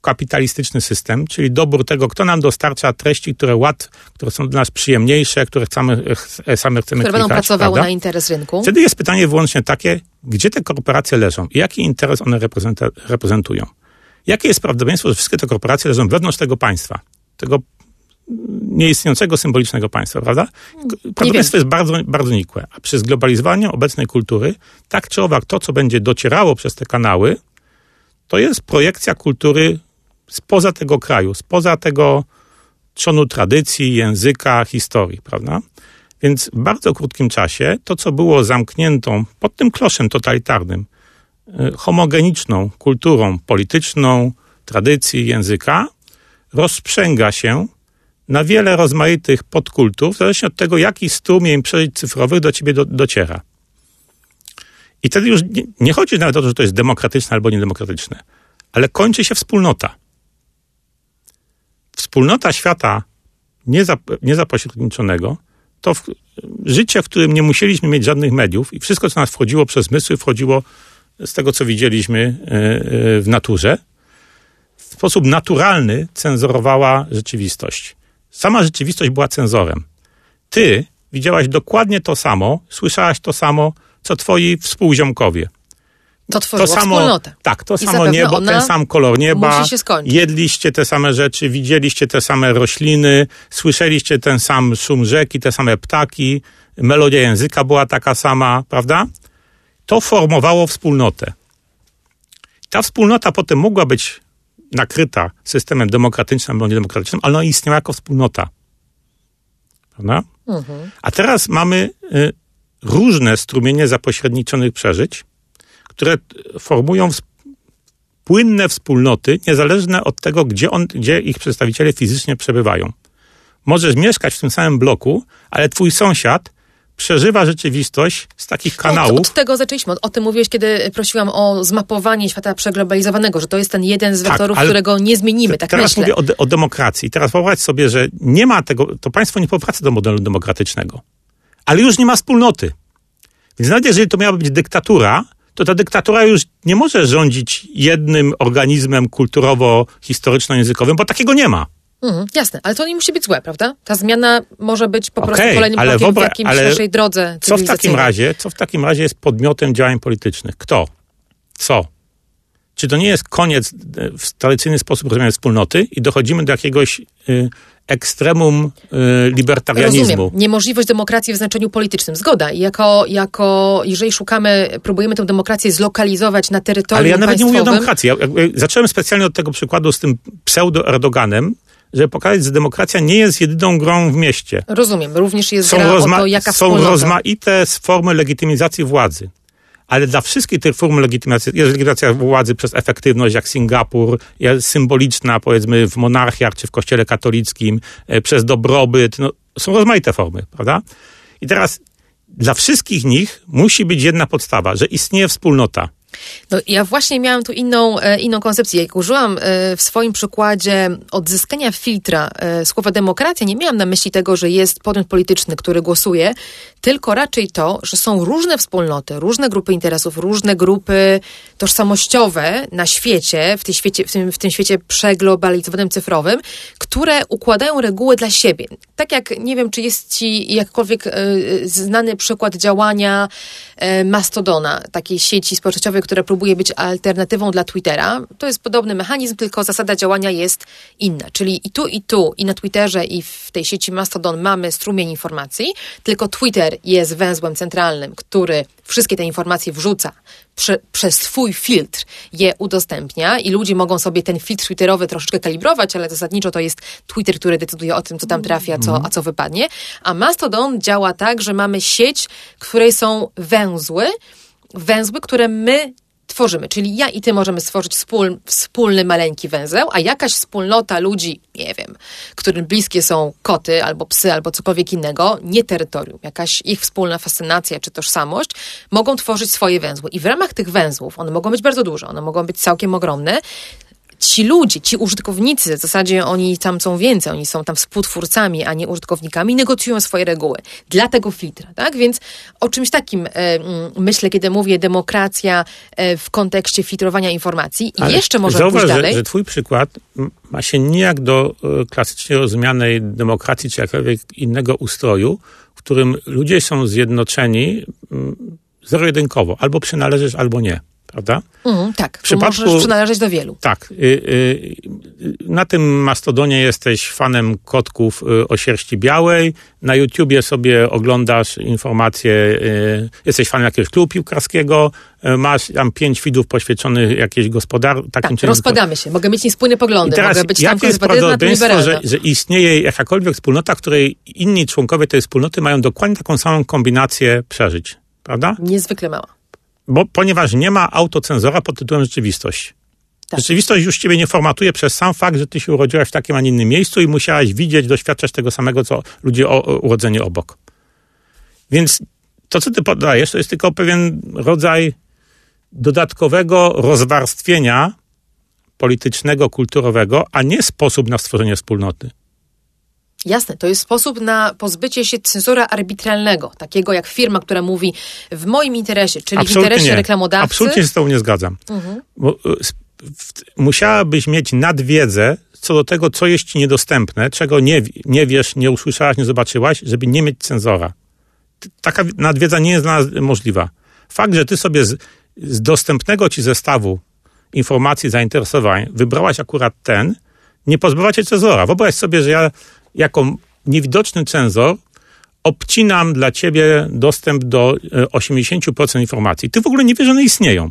kapitalistyczny system, czyli dobór tego, kto nam dostarcza treści, które łat, które są dla nas przyjemniejsze, które chcemy, ch- same chcemy które będą klikać, pracowały prawda? na interes rynku. Wtedy jest pytanie wyłącznie takie, gdzie te korporacje leżą i jaki interes one reprezentują. Jakie jest prawdopodobieństwo, że wszystkie te korporacje leżą wewnątrz tego państwa, tego nieistniejącego symbolicznego państwa, prawda? Prawdopodobieństwo jest bardzo, bardzo nikłe. A przy zglobalizowaniu obecnej kultury, tak czy owak, to, co będzie docierało przez te kanały, to jest projekcja kultury spoza tego kraju, spoza tego trzonu tradycji, języka, historii, prawda? Więc w bardzo krótkim czasie to, co było zamkniętą pod tym kloszem totalitarnym, y, homogeniczną kulturą polityczną, tradycji, języka, rozprzęga się na wiele rozmaitych podkultów, zależnie od tego, jaki strumień przeżyć cyfrowych do ciebie do, dociera. I wtedy już nie, nie chodzi nawet o to, że to jest demokratyczne albo niedemokratyczne, ale kończy się wspólnota. Wspólnota świata niezap- niezapośredniczonego to w, życie, w którym nie musieliśmy mieć żadnych mediów i wszystko, co nas wchodziło przez zmysły, wchodziło z tego, co widzieliśmy e, e, w naturze, w sposób naturalny cenzurowała rzeczywistość. Sama rzeczywistość była cenzorem. Ty widziałaś dokładnie to samo, słyszałaś to samo, co twoi współziomkowie. To tworzyło To samo, wspólnotę. tak, to I samo niebo, ten sam kolor nieba. Jedliście te same rzeczy, widzieliście te same rośliny, słyszeliście ten sam szum rzeki, te same ptaki, melodia języka była taka sama, prawda? To formowało wspólnotę. Ta wspólnota potem mogła być nakryta systemem demokratycznym albo niedemokratycznym, ale ona istniała jako wspólnota. Prawda? Mhm. A teraz mamy y, różne strumienie zapośredniczonych przeżyć, które formują płynne wspólnoty, niezależne od tego, gdzie, on, gdzie ich przedstawiciele fizycznie przebywają. Możesz mieszkać w tym samym bloku, ale twój sąsiad przeżywa rzeczywistość z takich kanałów. od, od tego zaczęliśmy. O tym mówiłeś, kiedy prosiłam o zmapowanie świata przeglobalizowanego, że to jest ten jeden z Tak, wektorów, którego nie zmienimy, tak Teraz myślę. mówię o, o demokracji. Teraz wyobraź sobie, że nie ma tego, to państwo nie powraca do modelu demokratycznego, ale już nie ma wspólnoty. Więc nawet jeżeli to miała być dyktatura, to ta dyktatura już nie może rządzić jednym organizmem kulturowo-historyczno-językowym, bo takiego nie ma. Mhm, jasne, ale to nie musi być złe, prawda? Ta zmiana może być po prostu Okej, kolejnym ale krokiem w wyobraź- jakimś ale naszej drodze Co w takim razie, co w takim razie jest podmiotem działań politycznych? Kto? Co? Czy to nie jest koniec e, w tradycyjny sposób rozumienia wspólnoty i dochodzimy do jakiegoś y, ekstremum y, libertarianizmu? Rozumiem. Niemożliwość demokracji w znaczeniu politycznym. Zgoda. Jako, jako, jeżeli szukamy, próbujemy tę demokrację zlokalizować na terytorium Ale ja nawet nie mówię o demokracji. Ja, zacząłem specjalnie od tego przykładu z tym pseudo-Erdoganem, żeby pokazać, że demokracja nie jest jedyną grą w mieście. Rozumiem. Również jest Są, gra rozma- o to, jaka są wspólnota. rozmaite formy legitymizacji władzy. Ale dla wszystkich tych form legitymacji, jest legitymacja władzy przez efektywność, jak Singapur, jest symboliczna, powiedzmy, w monarchiach czy w kościele katolickim, e, przez dobrobyt. No, są rozmaite formy, prawda? I teraz dla wszystkich nich musi być jedna podstawa, że istnieje wspólnota. No, ja właśnie miałam tu inną, e, inną koncepcję. Jak użyłam e, w swoim przykładzie odzyskania filtra e, słowa demokracja, nie miałam na myśli tego, że jest podmiot polityczny, który głosuje, tylko raczej to, że są różne wspólnoty, różne grupy interesów, różne grupy tożsamościowe na świecie, w, tej świecie, w, tym, w tym świecie przeglobalizowanym cyfrowym, które układają reguły dla siebie. Tak jak, nie wiem, czy jest ci jakkolwiek znany przykład działania Mastodona, takiej sieci społecznościowej, która próbuje być alternatywą dla Twittera. To jest podobny mechanizm, tylko zasada działania jest inna. Czyli i tu, i tu, i na Twitterze, i w tej sieci Mastodon mamy strumień informacji, tylko Twitter jest węzłem centralnym, który wszystkie te informacje wrzuca prze, przez swój filtr, je udostępnia i ludzie mogą sobie ten filtr twitterowy troszeczkę kalibrować, ale zasadniczo to jest Twitter, który decyduje o tym, co tam trafia, co, a co wypadnie. A Mastodon działa tak, że mamy sieć, w której są węzły, węzły, które my tworzymy. Czyli ja i ty możemy stworzyć wspól, wspólny maleńki węzeł, a jakaś wspólnota ludzi, nie wiem, którym bliskie są koty albo psy albo cokolwiek innego, nie terytorium, jakaś ich wspólna fascynacja czy tożsamość, mogą tworzyć swoje węzły. I w ramach tych węzłów, one mogą być bardzo duże, one mogą być całkiem ogromne, ci ludzie, ci użytkownicy, w zasadzie oni tam są więcej, oni są tam współtwórcami, a nie użytkownikami, negocjują swoje reguły dla tego filtra, tak? Więc o czymś takim e, myślę, kiedy mówię demokracja e, w kontekście filtrowania informacji. I jeszcze może zauważ, pójść dalej. Że, że twój przykład ma się nijak do e, klasycznie rozumianej demokracji czy jakiegoś innego ustroju, w którym ludzie są zjednoczeni zero-jedynkowo. Albo przynależysz, albo nie prawda? Mm, tak, w przypadku, możesz przynależeć do wielu. Tak. Y, y, na tym Mastodonie jesteś fanem kotków y, o sierści białej, na YouTubie sobie oglądasz informacje, y, jesteś fanem jakiegoś klubu piłkarskiego, y, masz tam pięć widów poświęconych jakiejś gospodarce. Tak, rozpadamy się, mogę mieć niespójne poglądy, I teraz, mogę być jakie jest prawdopodobieństwo, że, że istnieje jakakolwiek wspólnota, której inni członkowie tej wspólnoty mają dokładnie taką samą kombinację przeżyć, prawda? Niezwykle mała. Bo, ponieważ nie ma autocenzora pod tytułem rzeczywistość. Tak. Rzeczywistość już ciebie nie formatuje przez sam fakt, że ty się urodziłaś w takim, a nie innym miejscu i musiałaś widzieć, doświadczać tego samego, co ludzie o, o, urodzeni obok. Więc to, co ty podajesz, to jest tylko pewien rodzaj dodatkowego rozwarstwienia politycznego, kulturowego, a nie sposób na stworzenie wspólnoty. Jasne, to jest sposób na pozbycie się cenzura arbitralnego, takiego jak firma, która mówi w moim interesie, czyli Absolutnie w interesie nie. reklamodawcy. Absolutnie się z tobą nie zgadzam. Mhm. Bo, musiałabyś mieć nadwiedzę co do tego, co jest ci niedostępne, czego nie, nie wiesz, nie usłyszałaś, nie zobaczyłaś, żeby nie mieć cenzora. Taka nadwiedza nie jest dla nas możliwa. Fakt, że ty sobie z, z dostępnego ci zestawu informacji, zainteresowań wybrałaś akurat ten, nie pozbywa cię cenzora. Wyobraź sobie, że ja jako niewidoczny cenzor obcinam dla ciebie dostęp do 80% e, informacji. Ty w ogóle nie wiesz, że one istnieją.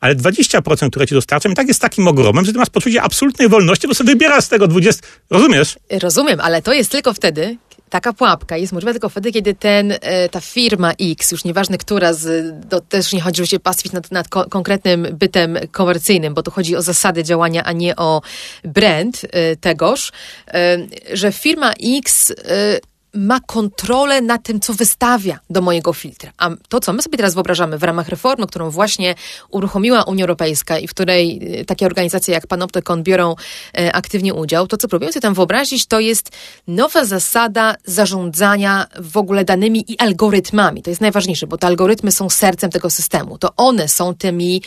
Ale 20%, które ci dostarczam, i tak jest takim ogromem, że ty masz poczucie absolutnej wolności, bo sobie wybierasz z tego 20. Rozumiesz? Rozumiem, ale to jest tylko wtedy, taka pułapka jest możliwa tylko wtedy, kiedy ten, e, ta firma X, już nieważne która, z, to też nie chodzi, żeby się pastwić nad, nad ko konkretnym bytem komercyjnym, bo tu chodzi o zasady działania, a nie o brand e, tegoż, e, że firma X ma kontrolę na tym, co wystawia do mojego filtra. A to, co my sobie teraz wyobrażamy w ramach reformy, którą właśnie uruchomiła Unia Europejska i w której e, takie organizacje jak Panoptykon biorą e, aktywnie udział, to co próbuję sobie tam wyobrazić, to jest nowa zasada zarządzania w ogóle danymi i algorytmami. To jest najważniejsze, bo te algorytmy są sercem tego systemu. To one są tymi,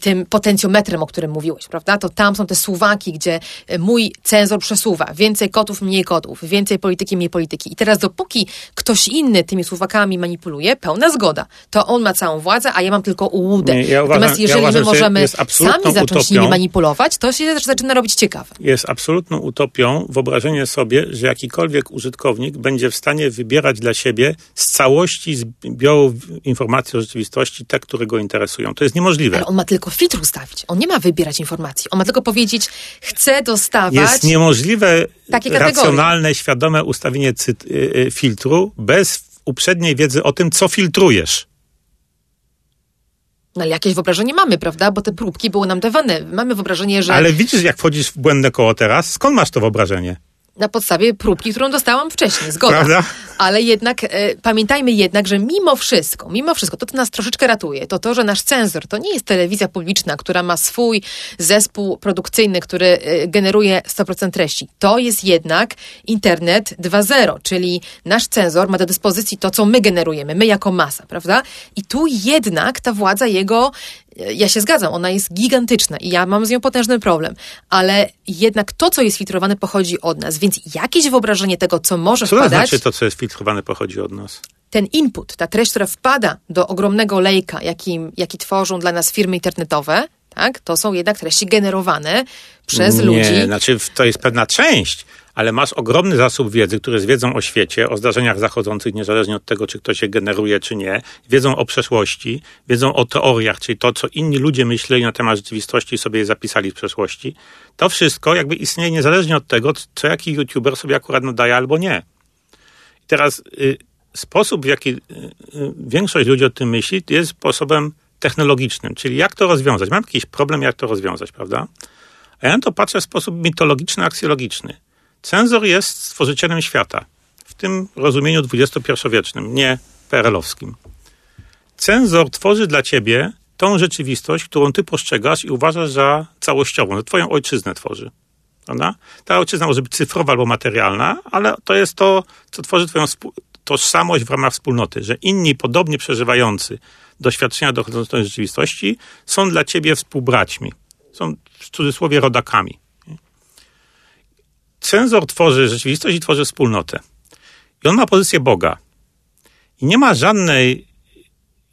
tym potencjometrem, o którym mówiłeś, prawda? To tam są te suwaki, gdzie e, mój cenzor przesuwa. Więcej kotów, mniej kotów. Więcej polityki, mniej polityki. I teraz Natomiast dopóki ktoś inny tymi słowakami manipuluje, pełna zgoda. To on ma całą władzę, a ja mam tylko ułudę. Nie, ja uważam, Natomiast jeżeli ja uważam, my możemy sami zacząć utopią, nimi manipulować, to się zaczyna robić ciekawe. Jest absolutną utopią wyobrażenie sobie, że jakikolwiek użytkownik będzie w stanie wybierać dla siebie z całości zbioru informacji o rzeczywistości te, które go interesują. To jest niemożliwe. Ale on ma tylko filtr ustawić. On nie ma wybierać informacji. On ma tylko powiedzieć, chcę dostawać... Jest niemożliwe takie racjonalne, świadome ustawienie cyt, filtru bez uprzedniej wiedzy o tym, co filtrujesz. No ale jakieś wyobrażenie mamy, prawda? Bo te próbki były nam dawane. Mamy wyobrażenie, że... Ale widzisz, jak wchodzisz w błędne koło teraz? Skąd masz to wyobrażenie? Na podstawie próbki, którą dostałam wcześniej, zgoda. Prawda? Ale jednak e, pamiętajmy jednak, że mimo wszystko, mimo wszystko, to, co nas troszeczkę ratuje, to to, że nasz cenzor to nie jest telewizja publiczna, która ma swój zespół produkcyjny, który e, generuje 100% treści. To jest jednak internet 2.0, czyli nasz cenzor ma do dyspozycji to, co my generujemy, my jako masa, prawda? I tu jednak ta władza jego ja się zgadzam, ona jest gigantyczna i ja mam z nią potężny problem, ale jednak to, co jest filtrowane, pochodzi od nas, więc jakieś wyobrażenie tego, co może Co to wpadać, znaczy to, co jest filtrowane, pochodzi od nas? ten input, ta treść, która wpada do ogromnego lejka, jaki, jaki tworzą dla nas firmy internetowe, tak, to są jednak treści generowane przez nie, ludzi. znaczy w- to jest pewna część, ale masz ogromny zasób wiedzy, który jest wiedzą o świecie, o zdarzeniach zachodzących, niezależnie od tego, czy ktoś je generuje, czy nie, wiedzą o przeszłości, wiedzą o teoriach, czyli to, co inni ludzie myśleli na temat rzeczywistości i sobie je zapisali w przeszłości. To wszystko jakby istnieje niezależnie od tego, co jaki youtuber sobie akurat nadaje albo nie. I teraz y, sposób, w jaki y, y, większość ludzi o tym myśli, jest sposobem technologicznym, czyli jak to rozwiązać. Mam jakiś problem, jak to rozwiązać, prawda? A ja na to patrzę w sposób mitologiczny, aksjologiczny. Cenzor jest stworzycielem świata. W tym rozumieniu XXI-wiecznym, nie PRL-owskim. Cenzor tworzy dla ciebie tą rzeczywistość, którą ty postrzegasz i uważasz za całościową, że twoją ojczyznę tworzy. Prawda? Ta ojczyzna może być cyfrowa albo materialna, ale to jest to, co tworzy twoją tożsamość w ramach wspólnoty, że inni podobnie przeżywający doświadczenia dochodzące do rzeczywistości są dla ciebie współbraćmi. Są w cudzysłowie rodakami. Cenzor tworzy rzeczywistość i tworzy wspólnotę. I on ma pozycję Boga. I nie ma żadnej,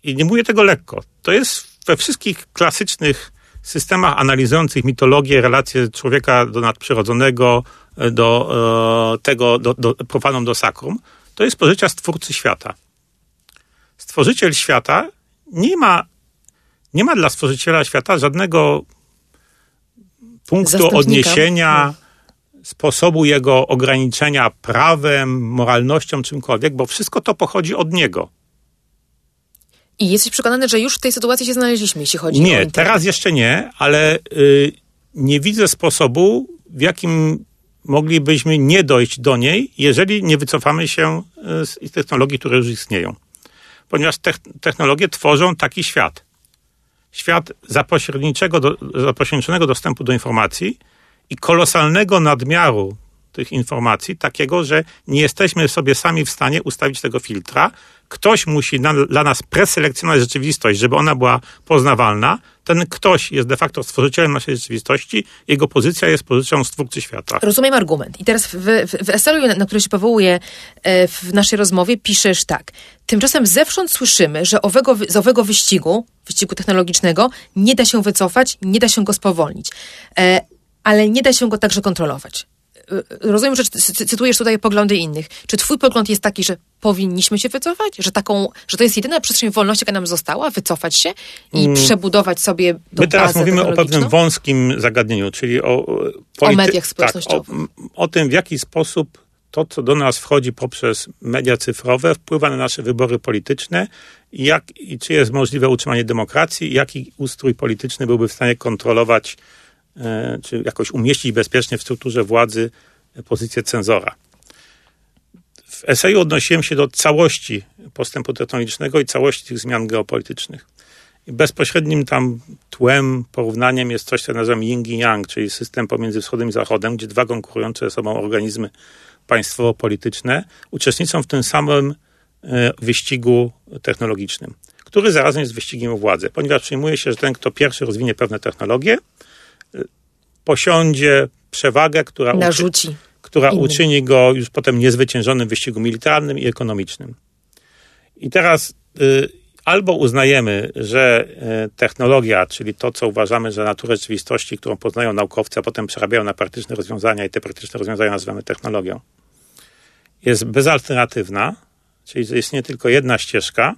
i nie mówię tego lekko, to jest we wszystkich klasycznych systemach analizujących mitologię, relacje człowieka do nadprzyrodzonego, e, do e, tego, do, do, profanom do sakrum, to jest pozycja stwórcy świata. Stworzyciel świata nie ma, nie ma dla stworzyciela świata żadnego punktu odniesienia, sposobu jego ograniczenia prawem, moralnością, czymkolwiek, bo wszystko to pochodzi od niego. I jesteś przekonany, że już w tej sytuacji się znaleźliśmy, jeśli chodzi o Nie, teraz jeszcze nie, ale y, nie widzę sposobu, w jakim moglibyśmy nie dojść do niej, jeżeli nie wycofamy się y, z technologii, które już istnieją. Ponieważ tech- technologie tworzą taki świat. Świat zapośredniczego do, zapośredniczonego dostępu do informacji i kolosalnego nadmiaru tych informacji, takiego, że nie jesteśmy sobie sami w stanie ustawić tego filtra. Ktoś musi na, dla nas preselekcjonować rzeczywistość, żeby ona była poznawalna. Ten ktoś jest de facto stworzycielem naszej rzeczywistości. Jego pozycja jest pozycją stwórcy świata. Rozumiem argument. I teraz w, w, w eseju, na, który się powołuję e, w naszej rozmowie, piszesz tak. Tymczasem zewsząd słyszymy, że owego, z owego wyścigu, wyścigu technologicznego, nie da się wycofać, nie da się go spowolnić. E, ale nie da się go także kontrolować. E, Rozumiem, że cy- cytujesz tutaj poglądy innych. Czy twój pogląd jest taki, że powinniśmy się wycofać? Że, taką, że to jest jedyna przestrzeń wolności, jaka nam została? Wycofać się i przebudować sobie My teraz mówimy o pewnym wąskim zagadnieniu, czyli o, o mediach Tak, społecznościowych. o, o tym, w jaki sposób to, co do nas wchodzi poprzez media cyfrowe, wpływa na nasze wybory polityczne i, jak, i czy jest możliwe utrzymanie demokracji, jaki ustrój polityczny byłby w stanie kontrolować, czy jakoś umieścić bezpiecznie w strukturze władzy e, pozycję cenzora. W eseju odnosiłem się do całości postępu technologicznego i całości tych zmian geopolitycznych. I bezpośrednim tam tłem, porównaniem jest coś, co nazywam yin i yang, czyli system pomiędzy wschodem i zachodem, gdzie dwa konkurujące ze sobą organizmy państwowo-polityczne uczestniczą w tym samym e, wyścigu technologicznym, który zarazem jest wyścigiem o władzę, ponieważ przyjmuje się, że ten, kto pierwszy rozwinie pewne technologie, e, posiądzie przewagę, która, uczy, która innym. uczyni go już potem niezwyciężonym w wyścigu militarnym i ekonomicznym. I teraz y, albo uznajemy, że y, technologia, czyli to, co uważamy, że natura rzeczywistości, którą poznają naukowcy, a potem przerabiają na praktyczne rozwiązania i te praktyczne rozwiązania nazywamy technologią, jest bezalternatywna, czyli że istnieje tylko jedna ścieżka,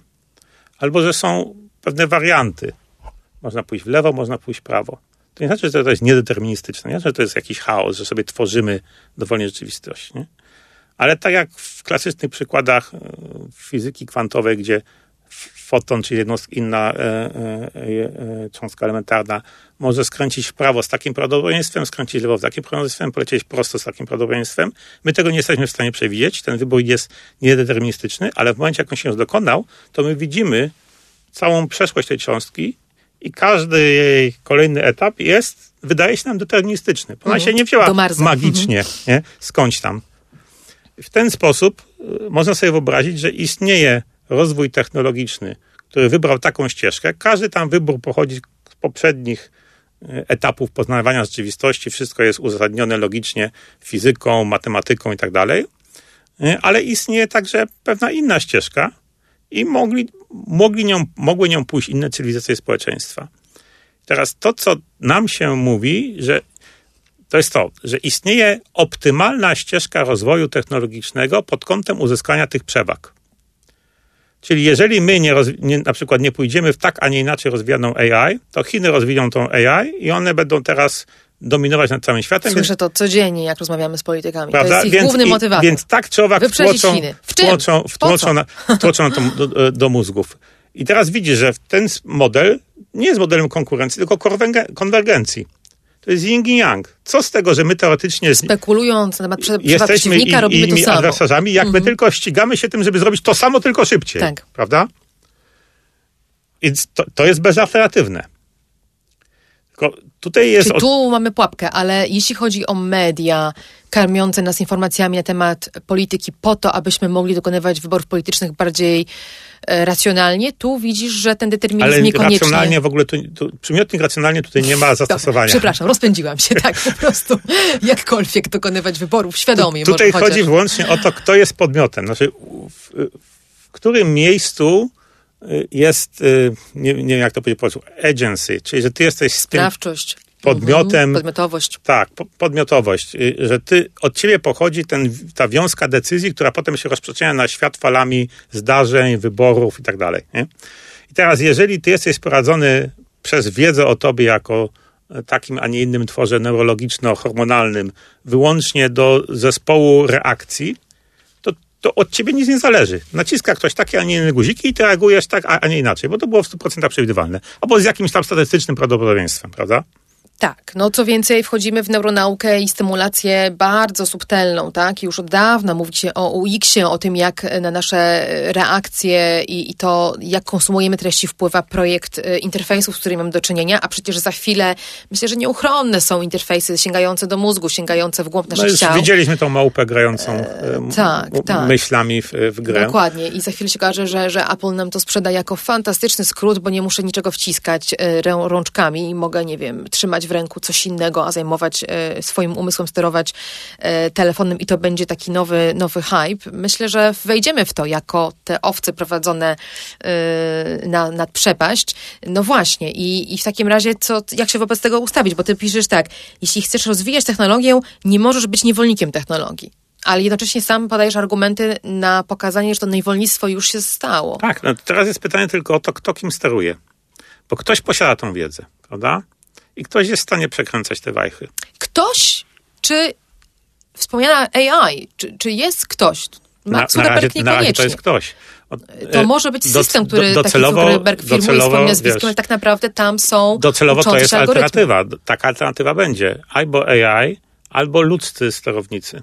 albo że są pewne warianty. Można pójść w lewo, można pójść w prawo. To nie znaczy, że to jest niedeterministyczne, nie znaczy, że to jest jakiś chaos, że sobie tworzymy dowolnie rzeczywistość. Nie? Ale tak jak w klasycznych przykładach e, fizyki kwantowej, gdzie foton, czyli jednostka, inna e, e, e, cząstka elementarna, może skręcić w prawo z takim prawdopodobieństwem, skręcić lewo z takim prawdopodobieństwem, polecieć prosto z takim prawdopodobieństwem. My tego nie jesteśmy w stanie przewidzieć. Ten wybór jest niedeterministyczny, ale w momencie, jak on się już dokonał, to my widzimy całą przeszłość tej cząstki i każdy jej kolejny etap jest, wydaje się nam deterministyczny. Ona się nie wzięła magicznie, nie? skądś tam. W ten sposób y, można sobie wyobrazić, że istnieje rozwój technologiczny, który wybrał taką ścieżkę. Każdy tam wybór pochodzi z poprzednich e, etapów poznawania rzeczywistości. Wszystko jest uzasadnione logicznie fizyką, matematyką i tak dalej. E, ale istnieje także pewna inna ścieżka i mogli, mogli nią, mogły nią pójść inne cywilizacje społeczeństwa. Teraz to, co nam się mówi, że to jest to, że istnieje optymalna ścieżka rozwoju technologicznego pod kątem uzyskania tych przewag. Czyli jeżeli my nie, nie, na przykład nie pójdziemy w tak, a nie inaczej rozwijaną AI, to Chiny rozwiją tą AI i one będą teraz dominować nad całym światem. Słyszę więc, to codziennie, jak rozmawiamy z politykami. Prawda? To jest ich więc, główny motywator. Więc tak czy owak wtłoczą, wtłoczą, wtłoczą, na, wtłoczą do, do, do mózgów. I teraz widzisz, że ten model nie jest modelem konkurencji, tylko konwergencji. To jest yin i yang. Co z tego, że my teoretycznie... Spekulując na temat jesteśmy i, robimy innymi to samo. adwersarzami, jak mhm. my tylko ścigamy się tym, żeby zrobić to samo, tylko szybciej. Tak. Prawda? Więc to, to jest bezalternatywne. Tylko tutaj jest... Czyli tu mamy pułapkę, ale jeśli chodzi o media karmiące nas informacjami na temat polityki po to, abyśmy mogli dokonywać wyborów politycznych bardziej E, racjonalnie, tu widzisz, że ten determinizm Ale niekoniecznie... racjonalnie w ogóle, tu, tu, przymiotnik racjonalnie tutaj nie ma zastosowania. przepraszam, rozpędziłam się, tak, po prostu jakkolwiek dokonywać wyborów świadomie. Tu, tutaj chodzi wyłącznie o to, kto jest podmiotem. Znaczy, w, w którym miejscu jest, y, nie, nie wiem jak to powiedzieć po polsku, agency, czyli że ty jesteś... Sprawczość podmiotem. Mhm, podmiotowość. Tak, po, podmiotowość. Y, że ty, od ciebie pochodzi ten, ta wiązka decyzji, która potem się rozprzestrzenia na świat falami zdarzeń, wyborów i tak dalej. I teraz, jeżeli ty jesteś sprowadzony przez wiedzę o tobie jako e, takim, a nie innym tworze neurologiczno-hormonalnym, wyłącznie do zespołu reakcji, to, od ciebie nic nie zależy. Naciska ktoś takie, a nie inne guziki i ty reagujesz tak, a, a nie inaczej, bo to było w 100% przewidywalne. Albo z jakimś tam statystycznym prawdopodobieństwem, prawda? Tak, no co więcej, wchodzimy w neuronaukę i stymulację bardzo subtelną, tak? Już od dawna mówi się o UX-ie, o tym, jak na nasze reakcje i, i, to, jak konsumujemy treści, wpływa projekt e, interfejsów, z którymi mamy do czynienia, a przecież za chwilę myślę, że nieuchronne są interfejsy sięgające do mózgu, sięgające w głąb naszych no już ciał. Widzieliśmy tą małpę grającą e, tak, tak. myślami w, w grę. Dokładnie i za chwilę się okaże, że, że Apple nam to sprzeda jako fantastyczny skrót, bo nie muszę niczego wciskać e, rączkami i mogę, nie wiem, trzymać w ręku coś innego, a zajmować e, swoim umysłem, sterować e, telefonem i to będzie taki nowy, nowy hype. Myślę, że wejdziemy w to jako te owce prowadzone e, na, nad przepaść. No właśnie i, i w takim razie co, jak się wobec tego ustawić? Bo ty piszesz tak, jeśli chcesz rozwijać technologię, nie możesz być niewolnikiem technologii ale jednocześnie sam podajesz argumenty na pokazanie, że to niewolnictwo już się stało. Tak, no teraz jest pytanie tylko o to, kto kim steruje. Bo ktoś posiada tą wiedzę, prawda? I ktoś jest w stanie przekręcać te wajchy. Ktoś, czy wspomniana AI, czy, czy jest ktoś? Na, na, razie, na razie to jest ktoś. To e, może być system, który do, docelowo, taki Zuckerberg firmuje nazwiskiem, ale tak naprawdę tam są Docelowo to jest alternatywa. Taka alternatywa będzie. Albo AI, albo ludzcy sterownicy.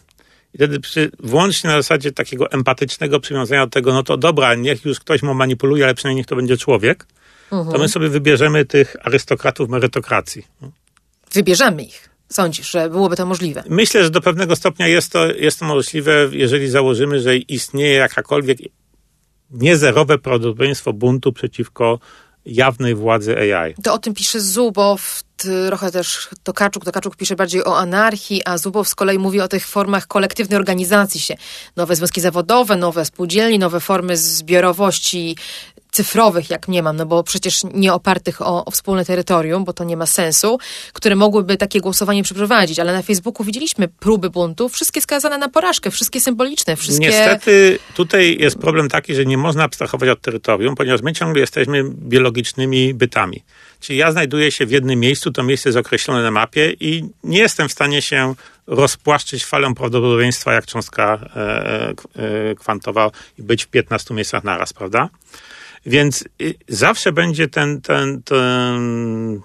I wtedy przy, włącznie na zasadzie takiego empatycznego przywiązania do tego, no to dobra, niech już ktoś mu manipuluje, ale przynajmniej niech to będzie człowiek to my sobie wybierzemy tych arystokratów merytokracji. Wybierzemy ich. Sądzisz, że byłoby to możliwe? Myślę, że do pewnego stopnia jest to, jest to możliwe, jeżeli założymy, że istnieje jakakolwiek niezerowe prawdopodobieństwo buntu przeciwko jawnej władzy AI. To o tym pisze Zubow, trochę też Tokaczuk. Tokaczuk pisze bardziej o anarchii, a Zubow z kolei mówi o tych formach kolektywnej organizacji się. Nowe związki zawodowe, nowe spółdzielni, nowe formy zbiorowości cyfrowych, jak nie mam, no bo przecież nie opartych o, o, wspólne terytorium, bo to nie ma sensu, które mogłyby takie głosowanie przeprowadzić, ale na Facebooku widzieliśmy próby buntu, wszystkie skazane na porażkę, wszystkie symboliczne, wszystkie... Niestety tutaj jest problem taki, że nie można abstrahować od terytorium, ponieważ my ciągle jesteśmy biologicznymi bytami. Czyli ja znajduję się w jednym miejscu, to miejsce jest określone na mapie i nie jestem w stanie się rozpłaszczyć falą prawdopodobieństwa jak cząstka e, e, kwantowa i być w 15 miejscach naraz, prawda? Więc y, zawsze będzie ten, ten, ten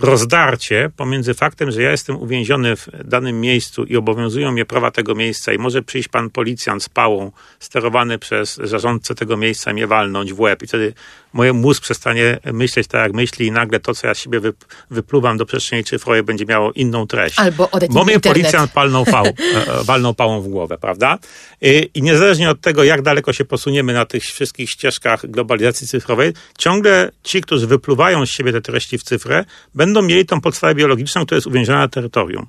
rozdarcie pomiędzy faktem, że ja jestem uwięziony w danym miejscu i obowiązują mnie prawa tego miejsca i może przyjść pan policjant z pałą sterowany przez zarządcę tego miejsca i mnie walnąć w łeb i wtedy mój mózg przestanie myśleć tak jak myśli i nagle to, co ja z siebie wypluwam do przestrzeni cyfrowej będzie miało inną treść. Albo Bo mnie policjant palnął pał, e, pałą w głowę, prawda? I, I niezależnie od tego, jak daleko się posuniemy na tych wszystkich ścieżkach globalizacji cyfrowej, ciągle ci, którzy wypluwają z siebie te treści w cyfrę, będą mieli tą podstawę biologiczną, która jest uwięziona na terytorium.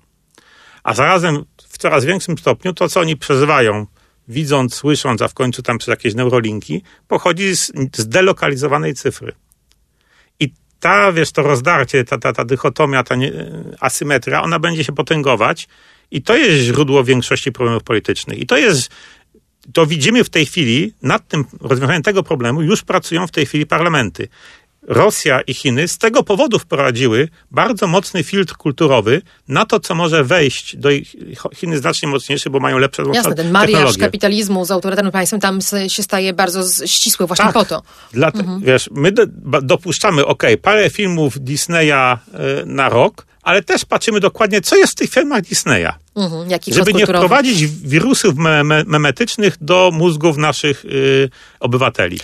A zarazem w coraz większym stopniu to, co oni przeżywają widząc, słysząc, a w końcu tam przez jakieś neurolinki, pochodzi z, delokalizowanej cyfry. I ta, wiesz, to rozdarcie, ta, ta, ta dychotomia, ta nie, asymetria, ona będzie się potęgować i to jest źródło większości problemów politycznych. I to jest, to widzimy w tej chwili, nad tym rozwiązaniem tego problemu już pracują w tej chwili parlamenty. Rosja i Chiny z tego powodu wprowadziły bardzo mocny filtr kulturowy na to, co może wejść do ich, Chiny znacznie mocniejszy, bo mają lepsze Jasne, ten mariaż kapitalizmu z autorytarnym państwem tam się staje bardzo ścisły właśnie tak, po to. Dla, mhm. Wiesz, my do, dopuszczamy, ok, parę filmów Disneya y, na rok, ale też patrzymy dokładnie, co jest w tych filmach Disneya. Mhm, żeby nie wprowadzić wirusów me me memetycznych do mózgów naszych y, obywateli.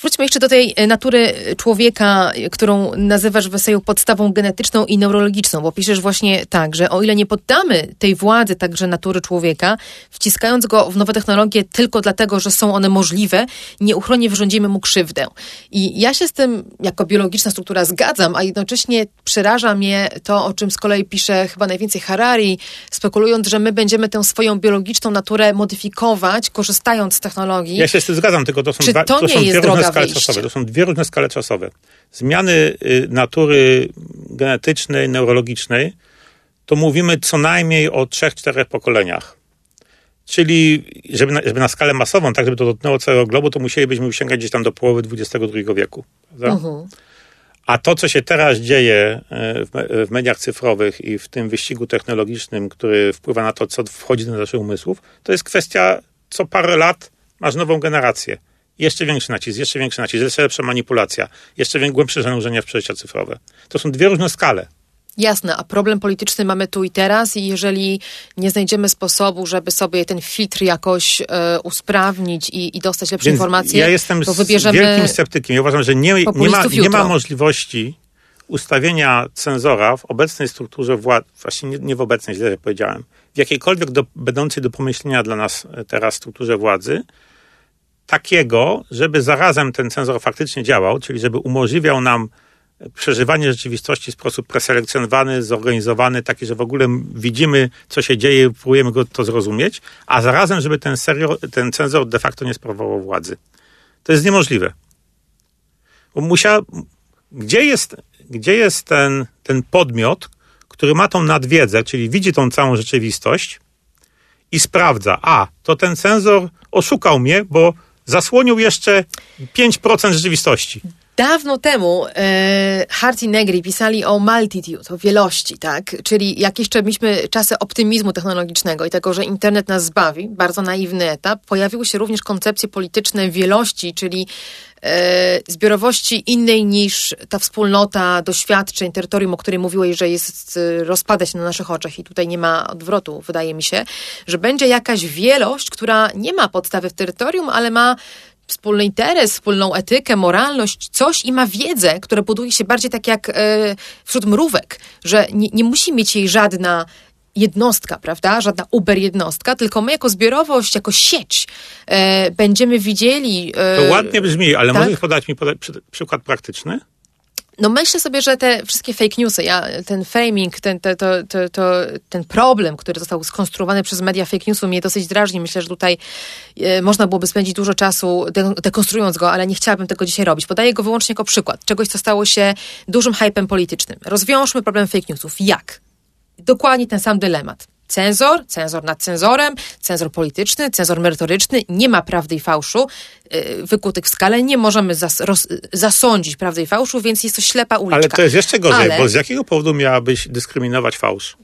Wróćmy jeszcze do tej e, natury człowieka, którą nazywasz w eseju podstawą genetyczną i neurologiczną, bo piszesz właśnie tak, że o ile nie poddamy tej władzy także natury człowieka, wciskając go w nowe technologie tylko dlatego, że są one możliwe, nieuchronnie wyrządzimy mu krzywdę. I ja się z tym jako biologiczna struktura zgadzam, a jednocześnie przeraża mnie to, o czym z kolei pisze chyba najwięcej Harari, spekulując, że my będziemy tę swoją biologiczną naturę modyfikować, korzystając z technologii. Ja się z tym zgadzam, tylko to są, Czy dwa, to, to nie jest droga skale czasowe. To są dwie różne skale czasowe. Zmiany y, natury genetycznej, neurologicznej, to mówimy co najmniej o trzech, czterech pokoleniach. Czyli, żeby na, żeby na skalę masową, tak żeby to dotknęło całego globu, to musielibyśmy sięgać gdzieś tam do połowy XXI wieku. Uh-huh. A to, co się teraz dzieje y, w, w mediach cyfrowych i w tym wyścigu technologicznym, który wpływa na to, co wchodzi do naszych umysłów, to jest kwestia, co parę lat masz nową generację jeszcze większy nacisk, jeszcze większy nacisk, jeszcze lepsza manipulacja, jeszcze głębsze zanurzenie w przeżycia cyfrowe. To są dwie różne skale. Jasne, a problem polityczny mamy tu i teraz i jeżeli nie znajdziemy sposobu, żeby sobie ten filtr jakoś e, usprawnić i, i, dostać lepsze Więc informacje, ja jestem to wybierzemy wielkim sceptykiem. Ja uważam, że nie, nie, ma, nie ma możliwości ustawienia cenzora w obecnej strukturze władzy, właśnie nie, nie, w obecnej, źle powiedziałem, w jakiejkolwiek do, będącej do pomyślenia dla nas teraz strukturze władzy, takiego, żeby zarazem ten cenzor faktycznie działał, czyli żeby umożliwiał nam przeżywanie rzeczywistości w sposób preselekcjonowany, zorganizowany, taki, że w ogóle widzimy, co się dzieje, próbujemy go to zrozumieć, a zarazem, żeby ten, serio, ten cenzor de facto nie sprawował władzy. To jest niemożliwe. Musiał, gdzie jest, gdzie jest ten, ten podmiot, który ma tą nadwiedzę, czyli widzi tą całą rzeczywistość i sprawdza, a, to ten cenzor oszukał mnie, bo zasłonił jeszcze 5% rzeczywistości. Dawno temu e, Hart i Negri pisali o multitude, o wielości, tak? Czyli jak jeszcze mieliśmy czasy optymizmu technologicznego i tego, że internet nas zbawi, bardzo naiwny etap, pojawiły się również koncepcje polityczne wielości, czyli e, zbiorowości innej niż ta wspólnota doświadczeń, terytorium, o której mówiłeś, że jest e, rozpada się na naszych oczach i tutaj nie ma odwrotu, wydaje mi się, że będzie jakaś wielość, która nie ma podstawy w terytorium, ale ma wspólny interes, wspólną etykę, moralność, coś i ma wiedzę, która buduje się bardziej tak jak e, wśród mrówek, że nie, nie musi mieć jej żadna jednostka, prawda? Żadna Uber jednostka, tylko my jako zbiorowość, jako sieć e, będziemy widzieli. E, to ładnie brzmi, ale tak? możesz podać mi podać przykład praktyczny? No myślę sobie, że te wszystkie fake newsy, ja, ten framing, ten, to, to, to, to, ten problem, który został skonstruowany przez media fake newsu mnie dosyć drażni. Myślę, że tutaj e, można byłoby spędzić dużo czasu de dekonstruując go, ale nie chciałabym tego dzisiaj robić. Podaję go wyłącznie jako przykład czegoś, co stało się dużym hypem politycznym. Rozwiążmy problem fake newsów. Jak? Dokładnie ten sam dylemat. Cenzor, cenzor nad cenzorem, cenzor polityczny, cenzor merytoryczny, nie ma prawdy i fałszu yy, wykutych w skale, nie możemy zas roz, zasądzić prawdy i fałszu, więc jest to ślepa uliczka. Ale to jest jeszcze gorzej, Ale... bo z jakiego powodu miałabyś dyskryminować fałsz?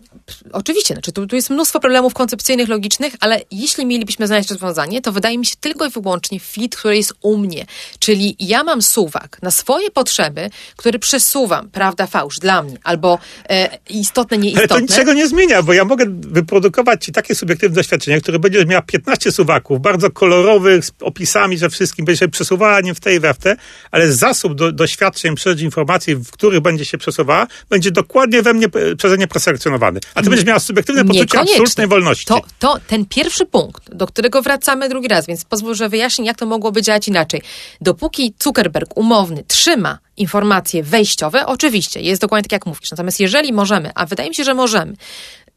Oczywiście, znaczy tu, tu jest mnóstwo problemów koncepcyjnych, logicznych, ale jeśli mielibyśmy znaleźć rozwiązanie, to wydaje mi się tylko i wyłącznie fit, który jest u mnie. Czyli ja mam suwak na swoje potrzeby, który przesuwam, prawda, fałsz dla mnie, albo e, istotne, nieistotne. Ale to niczego nie zmienia, bo ja mogę wyprodukować ci takie subiektywne doświadczenie, które będziesz miała 15 suwaków, bardzo kolorowych, z opisami, że wszystkim będzie się przesuwała nie w tej we w te, ale zasób do, doświadczeń, przeżyć informacji, w których będzie się przesuwała, będzie dokładnie we mnie, przeze mnie preselekcjonowany. A ty będziesz miała subiektywne poczucie absolutnej wolności. To, to ten pierwszy punkt, do którego wracamy drugi raz, więc pozwól, że wyjaśnię, jak to mogłoby działać inaczej. Dopóki Zuckerberg umowny trzyma informacje wejściowe, oczywiście, jest dokładnie tak, jak mówisz. Natomiast jeżeli możemy, a wydaje mi się, że możemy,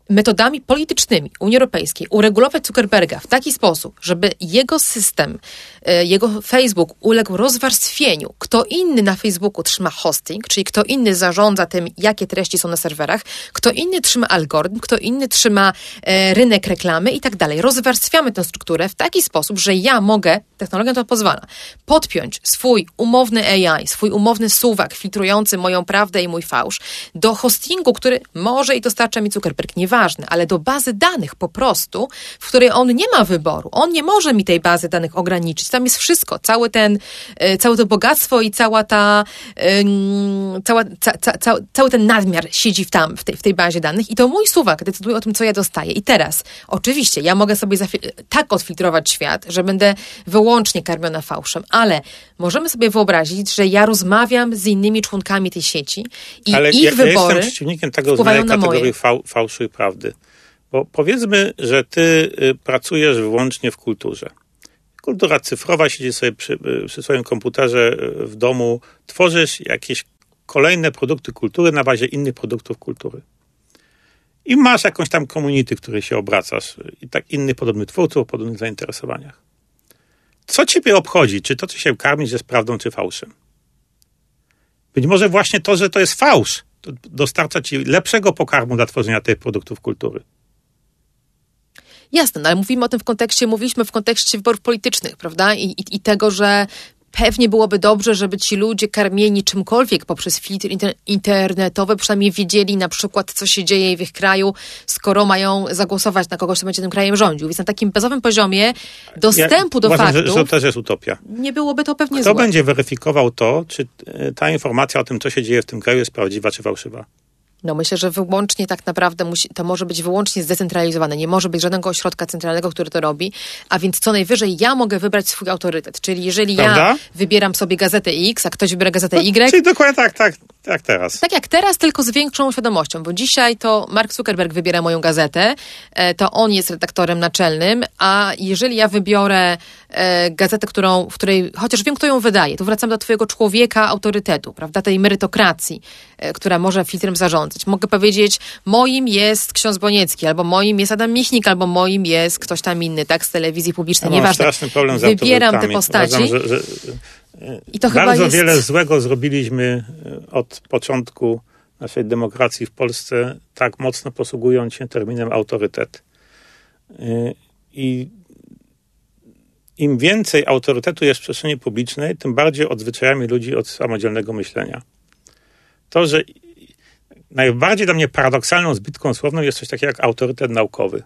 metodami politycznymi Unii Europejskiej uregulować Zuckerberga w taki sposób, żeby jego system, jego Facebook uległ rozwarstwieniu, kto inny na Facebooku trzyma hosting, czyli kto inny zarządza tym, jakie treści są na serwerach, kto inny trzyma algorytm, kto inny trzyma e, rynek reklamy i tak dalej. Rozwarstwiamy tę strukturę w taki sposób, że ja mogę, technologia to pozwala, podpiąć swój umowny AI, swój umowny suwak filtrujący moją prawdę i mój fałsz do hostingu, który może i dostarcza mi Zuckerberg. Nie ważne, ale do bazy danych po prostu, w której on nie ma wyboru. On nie może mi tej bazy danych ograniczyć. Tam jest wszystko, cały ten, e, całe to bogactwo i cała ta, cała, ca, ca, cały ten nadmiar siedzi w, tam, w tej, w tej bazie danych i to mój suwak decyduje o tym, co ja dostaję. I teraz, oczywiście, ja mogę sobie tak odfiltrować świat, że będę wyłącznie karmiona fałszem, ale możemy sobie wyobrazić, że ja rozmawiam z innymi członkami tej sieci i ale ich ja, wybory ja jestem przeciwnikiem tego uznawania kategorii fał, fałszu i prawdy prawdy. Bo powiedzmy, że ty y, pracujesz wyłącznie w kulturze. Kultura cyfrowa, siedzisz sobie przy, y, przy swoim komputerze y, w domu, tworzysz jakieś kolejne produkty kultury na bazie innych produktów kultury. I masz jakąś tam community, której się obracasz i tak innych podobnych twórców o podobnych zainteresowaniach. Co ciebie obchodzi? Czy to, co się karmić, jest prawdą czy fałszem? Być może właśnie to, że to jest fałsz, dostarcza ci lepszego pokarmu dla tworzenia tych produktów kultury. Jasne, no ale mówimy o tym w kontekście, mówiliśmy w kontekście wyborów politycznych, prawda? I, i, i tego, że pewnie byłoby dobrze, żeby ci ludzie karmieni czymkolwiek poprzez filtry internetowe przynajmniej wiedzieli na przykład, co się dzieje w ich kraju, skoro mają zagłosować na kogoś, kto będzie tym krajem rządził. Więc na takim bazowym poziomie dostępu ja do uważam, faktów... Że, że to też jest utopia. Nie byłoby to pewnie Kto złe. będzie weryfikował to, czy e, ta informacja o tym, co się dzieje w tym kraju jest prawdziwa czy fałszywa? No myślę, że wyłącznie tak naprawdę musi, to może być wyłącznie zdecentralizowane. Nie może być żadnego ośrodka centralnego, który to robi, a więc co najwyżej ja mogę wybrać swój autorytet. Czyli jeżeli Prawda? ja wybieram sobie gazetę X, a ktoś wybiera gazetę Y... No, czyli dokładnie tak, tak, tak teraz. Tak jak teraz, tylko z większą świadomością, bo dzisiaj to Mark Zuckerberg wybiera moją gazetę, e, to on jest redaktorem naczelnym, a jeżeli ja wybiorę e, gazetę, którą, w której, chociaż wiem, kto ją wydaje, to wracam do twojego człowieka autorytetu, prawda, tej merytokracji, e, która może filtrem zarządzać. Mogę powiedzieć, moim jest ksiądz Boniecki, albo moim jest Adam Michnik, albo moim jest ktoś tam inny, tak, z telewizji publicznej, ja nieważne. straszny problem z Wybieram te postaci. Uważam, że, że i to Bardzo jest... wiele złego zrobiliśmy e, od początku naszej demokracji w Polsce, tak mocno posługując się terminem autorytet. E, I im więcej autorytetu jest w przestrzeni publicznej, tym bardziej odzwyczajamy ludzi od samodzielnego myślenia. To, że najbardziej dla mnie paradoksalną zbytką słowną jest coś takiego jak autorytet naukowy.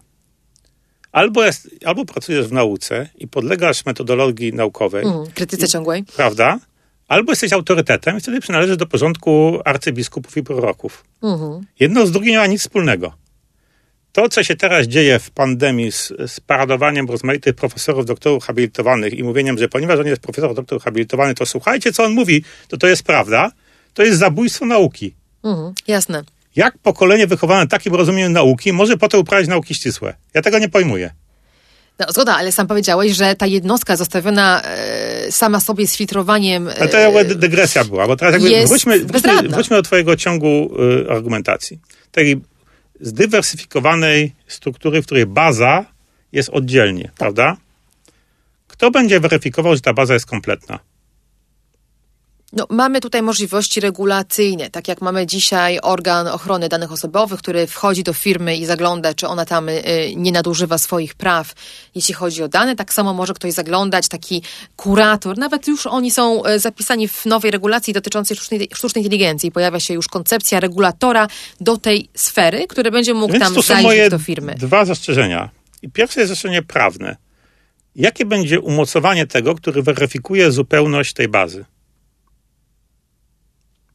Albo, jest, albo pracujesz w nauce i podlegasz metodologii naukowej. Mm, krytyce i, ciągłej. Prawda? Albo jesteś autorytetem i wtedy przynależysz do porządku arcybiskupów i proroków. Mm-hmm. Jedno z drugim nie ma nic wspólnego. To, co się teraz dzieje w pandemii z, z paradowaniem rozmaitych profesorów, doktorów habilitowanych i mówieniem, że ponieważ on jest profesor, doktor habilitowany, to słuchajcie, co on mówi, to to jest prawda, to jest zabójstwo nauki. Mm, jasne jak pokolenie wychowane takim rozumieniem nauki może potem uprawiać nauki ścisłe? Ja tego nie pojmuję. No, zgoda, ale sam powiedziałeś, że ta jednostka zostawiona e, sama sobie z filtrowaniem. E, ale to jakby dygresja była, bo teraz jakby wróćmy, wróćmy, wróćmy do Twojego ciągu e, argumentacji. Tej zdywersyfikowanej struktury, w której baza jest oddzielnie, tak. prawda? Kto będzie weryfikował, że ta baza jest kompletna? No, mamy tutaj możliwości regulacyjne, tak jak mamy dzisiaj organ ochrony danych osobowych, który wchodzi do firmy i zagląda, czy ona tam y, nie nadużywa swoich praw, jeśli chodzi o dane. Tak samo może ktoś zaglądać, taki kurator, nawet już oni są y, zapisani w nowej regulacji dotyczącej sztucznej, sztucznej inteligencji. Pojawia się już koncepcja regulatora do tej sfery, który będzie mógł Więc tam zajrzeć do firmy. dwa zastrzeżenia. I pierwsze jest zastrzeżenie prawne. Jakie będzie umocowanie tego, który weryfikuje zupełność tej bazy?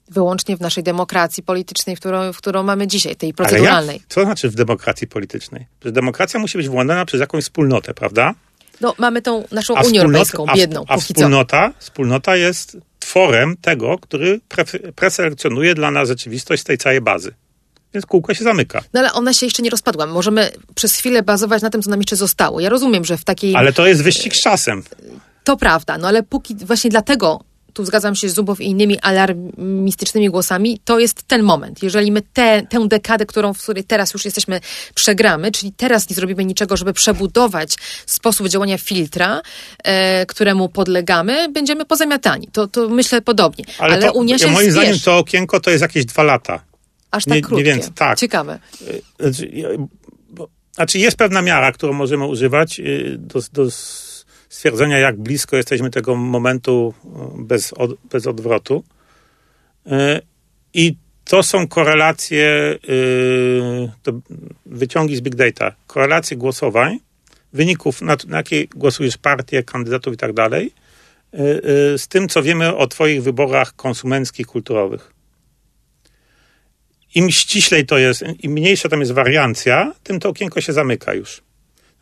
Wyłącznie w naszej demokracji politycznej, w którą, w którą mamy dzisiaj, tej Ale proceduralnej. jak, co znaczy w demokracji politycznej? Że demokracja musi być władana przez jakąś wspólnotę, prawda? No, mamy tą naszą A Unię Europejską, a, biedną, a co. wspólnota, wspólnota jest tworem tego, który pre, preselekcjonuje dla nas rzeczywistość z tej całej bazy. Więc kółko się zamyka. No ale ona się jeszcze nie rozpadła. Możemy przez chwilę bazować na tym, co nam jeszcze zostało. Ja rozumiem, że w takiej... Ale to jest wyścig z czasem. To prawda, no ale póki... Właśnie dlatego, tu zgadzam się z Zubow i innymi alarmistycznymi głosami, to jest ten moment. Jeżeli my te, tę dekadę, którą, w której teraz już jesteśmy, przegramy, czyli teraz nie zrobimy niczego, żeby przebudować sposób działania filtra, e, któremu podlegamy, będziemy pozamiatani. To, to myślę podobnie. Ale, to, Unia się moim zdaniem to okienko to jest jakieś dwa lata. Aż tak nie- nie krótkie. więcej, tak. Ciekawe. Znaczy, ja- bo- Znaczy jest pewna miara, którą możemy używać y, do, do stwierdzenia, jak blisko jesteśmy tego momentu y, bez, od, bez odwrotu. Y, I to są korelacje, y, to wyciągi z big data, korelacje głosowań, wyników, na, na jakie głosujesz partię, kandydatów i tak dalej, z tym, co wiemy o twoich wyborach konsumenckich, kulturowych im ściślej to jest, im mniejsza tam jest wariancja, tym to okienko się zamyka już.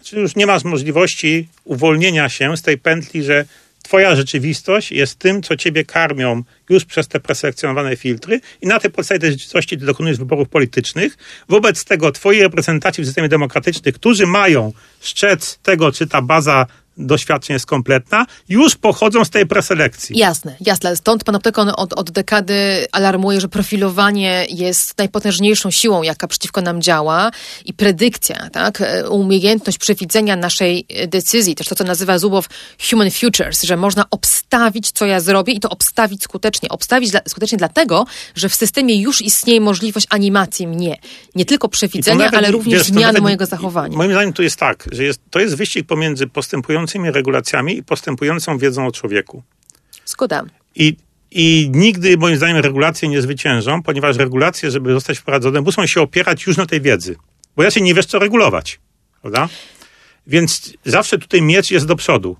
Znaczy już nie masz możliwości uwolnienia się z tej pętli, że twoja rzeczywistość jest tym, co ciebie karmią już przez te preselekcjonowane filtry i na tej podstawie tej rzeczywistości ty dokonujesz wyborów politycznych. Wobec tego twoi reprezentanci w systemie demokratycznym, którzy mają szczec tego, czy ta baza doświadczeń jest kompletna, już pochodzą z tej preselekcji. Jasne, jasne. Stąd panoptykon od, od dekady alarmuje, że profilowanie jest najpotężniejszą siłą, jaka przeciwko nam działa i predykcja, tak? Umiejętność przewidzenia naszej decyzji, też to, co nazywa Zubow human futures, że można obstawić, co ja zrobię i to obstawić skutecznie. Obstawić dla, skutecznie dlatego, że w systemie już istnieje możliwość animacji mnie. Nie tylko przewidzenia, ale również wiesz, zmiany mojego zachowania. Moim zdaniem to jest tak, że jest, to jest wyścig pomiędzy postępującymi regulacjami i postępującą wiedzą o człowieku. Zgoda. I, I nigdy, moim zdaniem, regulacje nie zwyciężą, ponieważ regulacje, żeby zostać wprowadzone, muszą się opierać już na tej wiedzy. Bo raczej nie wiesz, co regulować. Prawda? Więc zawsze tutaj miecz jest do przodu.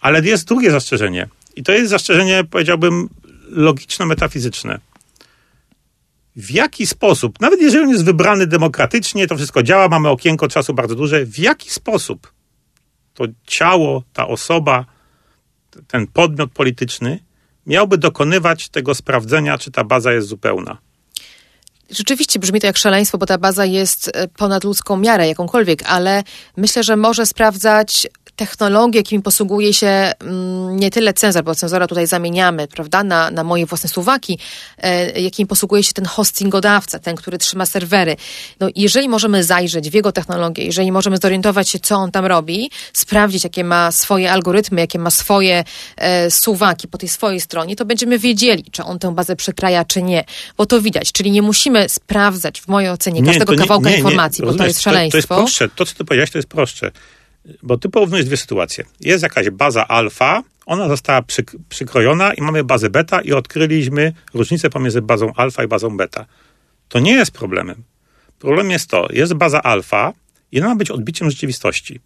Ale jest drugie zastrzeżenie. I to jest zastrzeżenie, powiedziałbym, logiczno-metafizyczne. W jaki sposób, nawet jeżeli on jest wybrany demokratycznie, to wszystko działa, mamy okienko czasu bardzo duże, w jaki sposób to ciało, ta osoba, ten podmiot polityczny miałby dokonywać tego sprawdzenia, czy ta baza jest zupełna? Rzeczywiście brzmi to jak szaleństwo, bo ta baza jest e, ponad ludzką miarę, jakąkolwiek, ale myślę, że może sprawdzać technologie, jakimi posługuje się mm, nie tyle cenzor, bo cenzora tutaj zamieniamy, prawda, na, na moje własne suwaki, e, jakim posługuje się ten hostingodawca, ten, który trzyma serwery. No, jeżeli możemy zajrzeć w jego technologię, jeżeli możemy zorientować się, co on tam robi, sprawdzić, jakie ma swoje algorytmy, jakie ma swoje e, suwaki po tej swojej stronie, to będziemy wiedzieli, czy on tę bazę przekraja, czy nie. Bo to widać, czyli nie musimy sprawdzać, w mojej ocenie, każdego to kawałka informacji, bo to jest To, szaleństwo. to jest prostsze. To, co ty powiedziałeś, to jest prostsze. Bo ty porównujesz dwie sytuacje. Jest jakaś baza alfa, ona została przyk- przykrojona i mamy bazę beta i odkryliśmy różnicę pomiędzy bazą alfa i bazą beta. To nie jest problemem. Problem jest to, jest baza alfa i ona ma być odbiciem rzeczywistości.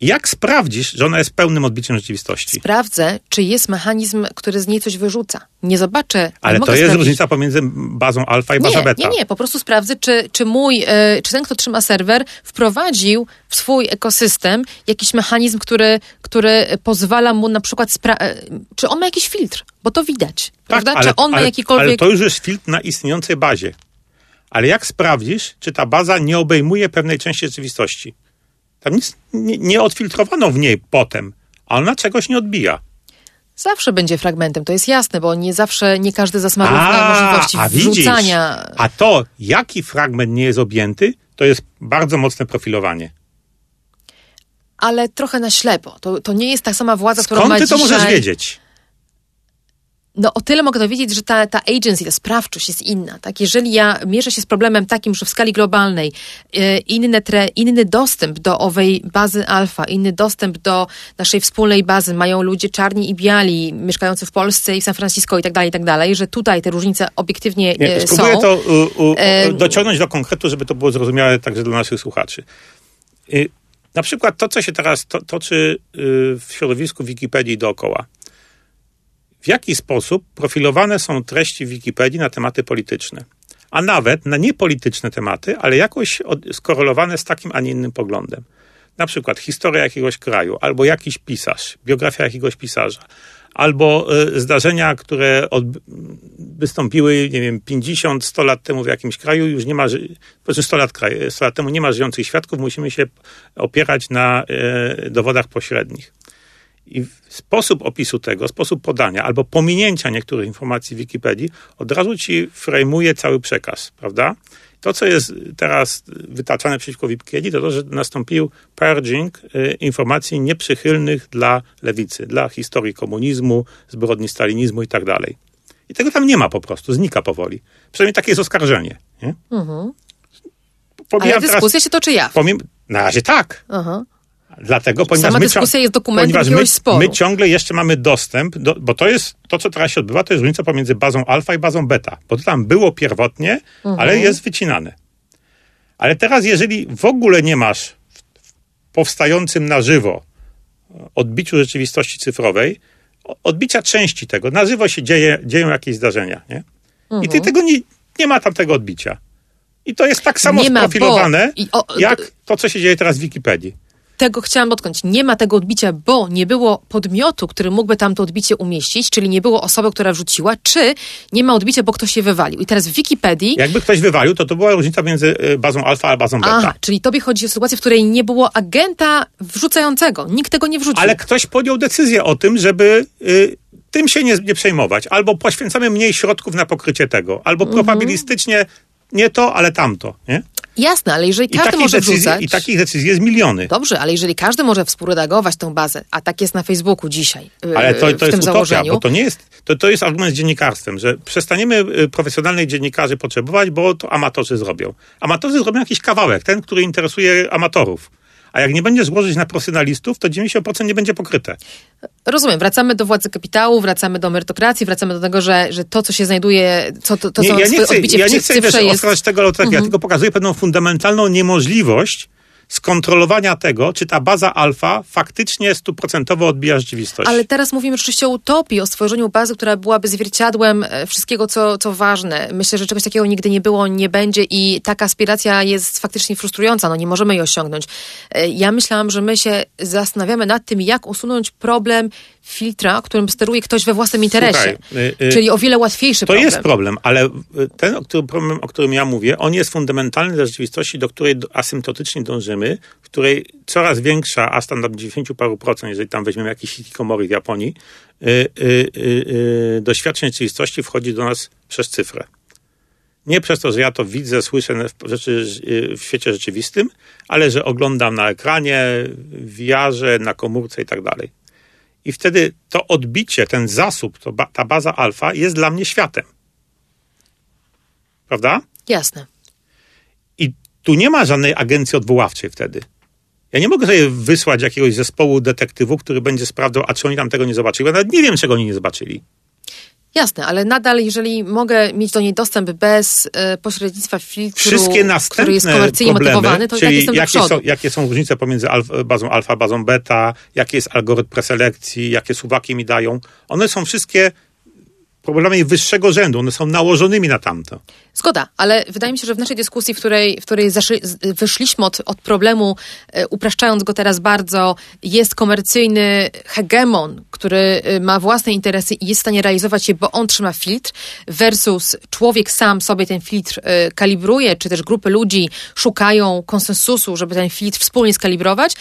Jak sprawdzisz, że ona jest pełnym odbiciem rzeczywistości? Sprawdzę, czy jest mechanizm, który z niej coś wyrzuca. Nie zobaczę. Ale to jest sprawdzić. różnica pomiędzy bazą alfa i bazą beta. nie, nie, po prostu sprawdzę, czy, czy mój, e, czy ten, kto trzyma serwer, wprowadził w swój ekosystem jakiś mechanizm, który, który pozwala mu na przykład, e, czy on ma jakiś filtr, bo to widać, prawda? Tak, ale, czy on ma ale, jakikolwiek... Ale to już jest filtr na istniejącej bazie. Ale jak sprawdzisz, czy ta baza nie obejmuje pewnej części rzeczywistości? Tam nic nie, nie odfiltrowano w niej potem, a ona czegoś nie odbija. Zawsze będzie fragmentem, to jest jasne, bo nie zawsze, nie każdy zasma równa możliwości a widzisz, wrzucania. a to, jaki fragment nie jest objęty, to jest bardzo mocne profilowanie. Ale trochę na ślepo. To, to nie jest ta sama władza, którą Skąd ma ty to dzisiaj... możesz wiedzieć? No o tyle mogę dowiedzieć, że ta, ta agency, ta sprawczość jest inna. Tak? Jeżeli ja mierzę się z problemem takim, że w skali globalnej e, inne tre, inny dostęp do owej bazy alfa, inny dostęp do naszej wspólnej bazy mają ludzie czarni i biali, mieszkający w Polsce i w San Francisco i tak dalej, i tak dalej, że tutaj te różnice obiektywnie Nie, e, spróbuję są. to u, u, E, dociągnąć do konkretu, żeby to było zrozumiałe także dla naszych słuchaczy. Na przykład to, co się teraz to, toczy y, w środowisku Wikipedii dookoła. W jaki sposób profilowane są treści w Wikipedii na tematy polityczne? A nawet na niepolityczne tematy, ale jakoś skorelowane z takim, a nie innym poglądem. Na przykład historia jakiegoś kraju, albo jakiś pisarz, biografia jakiegoś pisarza, albo y, zdarzenia, które od, wystąpiły, nie wiem, 50, 100 lat temu w jakimś kraju, już nie ma, powiedzmy 100 lat, kraj, 100 lat temu nie ma żyjących świadków, musimy się opierać na e, dowodach pośrednich. I sposób opisu tego, sposób podania albo pominięcia niektórych informacji w Wikipedii od razu ci frejmuje cały przekaz, prawda? To, co jest teraz wytaczane przeciwko Wikipedii, to to, że nastąpił purging e, informacji nieprzychylnych dla lewicy, dla historii komunizmu, zbrodni stalinizmu i tak dalej. I tego tam nie ma po prostu, znika powoli. Przynajmniej takie jest oskarżenie. Nie? Ale Pomijam teraz- dyskusja się toczy ja. pomim- na razie tak. Aha. Dlatego, ponieważ Sama my, dyskusja jest dokumentem ponieważ my, sporu. my ciągle jeszcze mamy dostęp, do, bo to jest to, co teraz się odbywa, to jest różnica pomiędzy bazą alfa i bazą beta. Bo to tam było pierwotnie, Mhm. ale jest wycinane. Ale teraz, jeżeli w ogóle nie masz w, w powstającym na żywo odbiciu rzeczywistości cyfrowej, odbicia części tego, na żywo się dzieje, dzieją jakieś zdarzenia, nie? I Mhm. ty tego nie, nie ma tam tego odbicia. I to jest tak samo Nie ma, bo- sprofilowane, i o- jak to, co się dzieje teraz w Wikipedii. Tego chciałam dotknąć. Nie ma tego odbicia, bo nie było podmiotu, który mógłby tam to odbicie umieścić, czyli nie było osoby, która wrzuciła, czy nie ma odbicia, bo ktoś się wywalił. I teraz w Wikipedii Jakby ktoś wywalił, to to była różnica między y, bazą alfa a bazą beta. Aha, czyli tobie chodzi o sytuację, w której nie było agenta wrzucającego. Nikt tego nie wrzucił. Ale ktoś podjął decyzję o tym, żeby y, tym się nie, nie przejmować. Albo poświęcamy mniej środków na pokrycie tego, albo Mhm. probabilistycznie nie to, ale tamto. Nie? Jasne, ale jeżeli każdy może decyzji, wrzucać... I takich decyzji jest miliony. Dobrze, ale jeżeli każdy może współredagować tę bazę, a tak jest na Facebooku dzisiaj, yy, Ale to, w to tym jest utopia, założeniu, bo to nie jest, to, to jest argument z dziennikarstwem, że przestaniemy y, profesjonalnych dziennikarzy potrzebować, bo to amatorzy zrobią. Amatorzy zrobią jakiś kawałek, ten, który interesuje amatorów. A jak nie będzie złożyć na profesjonalistów, to 90% nie będzie pokryte. rozumiem, wracamy do władzy kapitału, wracamy do merytokracji, wracamy do tego, że, że to, co się znajduje, co, to, to nie, co ja nie chcę, odbicie ja nie chcę jest... tego loterii, ja tylko pokazuję pewną fundamentalną niemożliwość skontrolowania tego, czy ta baza alfa faktycznie stuprocentowo odbija rzeczywistość. Ale teraz mówimy rzeczywiście o utopii, o stworzeniu bazy, która byłaby zwierciadłem e, wszystkiego, co, co ważne. Myślę, że czegoś takiego nigdy nie było, nie będzie i taka aspiracja jest faktycznie frustrująca. No nie możemy jej osiągnąć. E, Ja myślałam, że my się zastanawiamy nad tym, jak usunąć problem filtra, którym steruje ktoś we własnym interesie. Słuchaj, y, y, Czyli o wiele łatwiejszy To problem. jest problem, ale y, ten o którym, problem, o którym ja mówię, on jest fundamentalny dla rzeczywistości, do której asymptotycznie dążymy, w której coraz większa, a standard 90 paru procent, jeżeli tam weźmiemy jakieś hikikomory w Japonii, y, y, y, y, doświadczeń rzeczywistości wchodzi do nas przez cyfrę. Nie przez to, że ja to widzę, słyszę w, rzeczy, y, w świecie rzeczywistym, ale że oglądam na ekranie, w VR-ze, na komórce i tak dalej. I wtedy to odbicie, ten zasób, ba, ta baza alfa jest dla mnie światem. Prawda? Jasne. Tu nie ma żadnej agencji odwoławczej wtedy. Ja nie mogę sobie wysłać jakiegoś zespołu detektywów, który będzie sprawdzał, a czy oni tam tego nie zobaczyli. Ja nawet nie wiem, czego oni nie zobaczyli. Jasne, ale nadal, jeżeli mogę mieć do niej dostęp bez e, pośrednictwa filtru, Wszystkie który jest komercyjnie problemy, motywowany, to czyli jestem do jakie są, jakie są różnice pomiędzy alf, bazą alfa bazą beta, jaki jest algorytm preselekcji, jakie suwaki mi dają, one są wszystkie problemami wyższego rzędu, one są nałożonymi na tamto. Zgoda, ale wydaje mi się, że w naszej dyskusji, w której, w której zaszy, z- wyszliśmy od, od problemu, e, upraszczając go teraz bardzo, jest komercyjny hegemon, który e, ma własne interesy i jest w stanie realizować je, bo on trzyma filtr, versus człowiek sam sobie ten filtr e, kalibruje, czy też grupy ludzi szukają konsensusu, żeby ten filtr wspólnie skalibrować.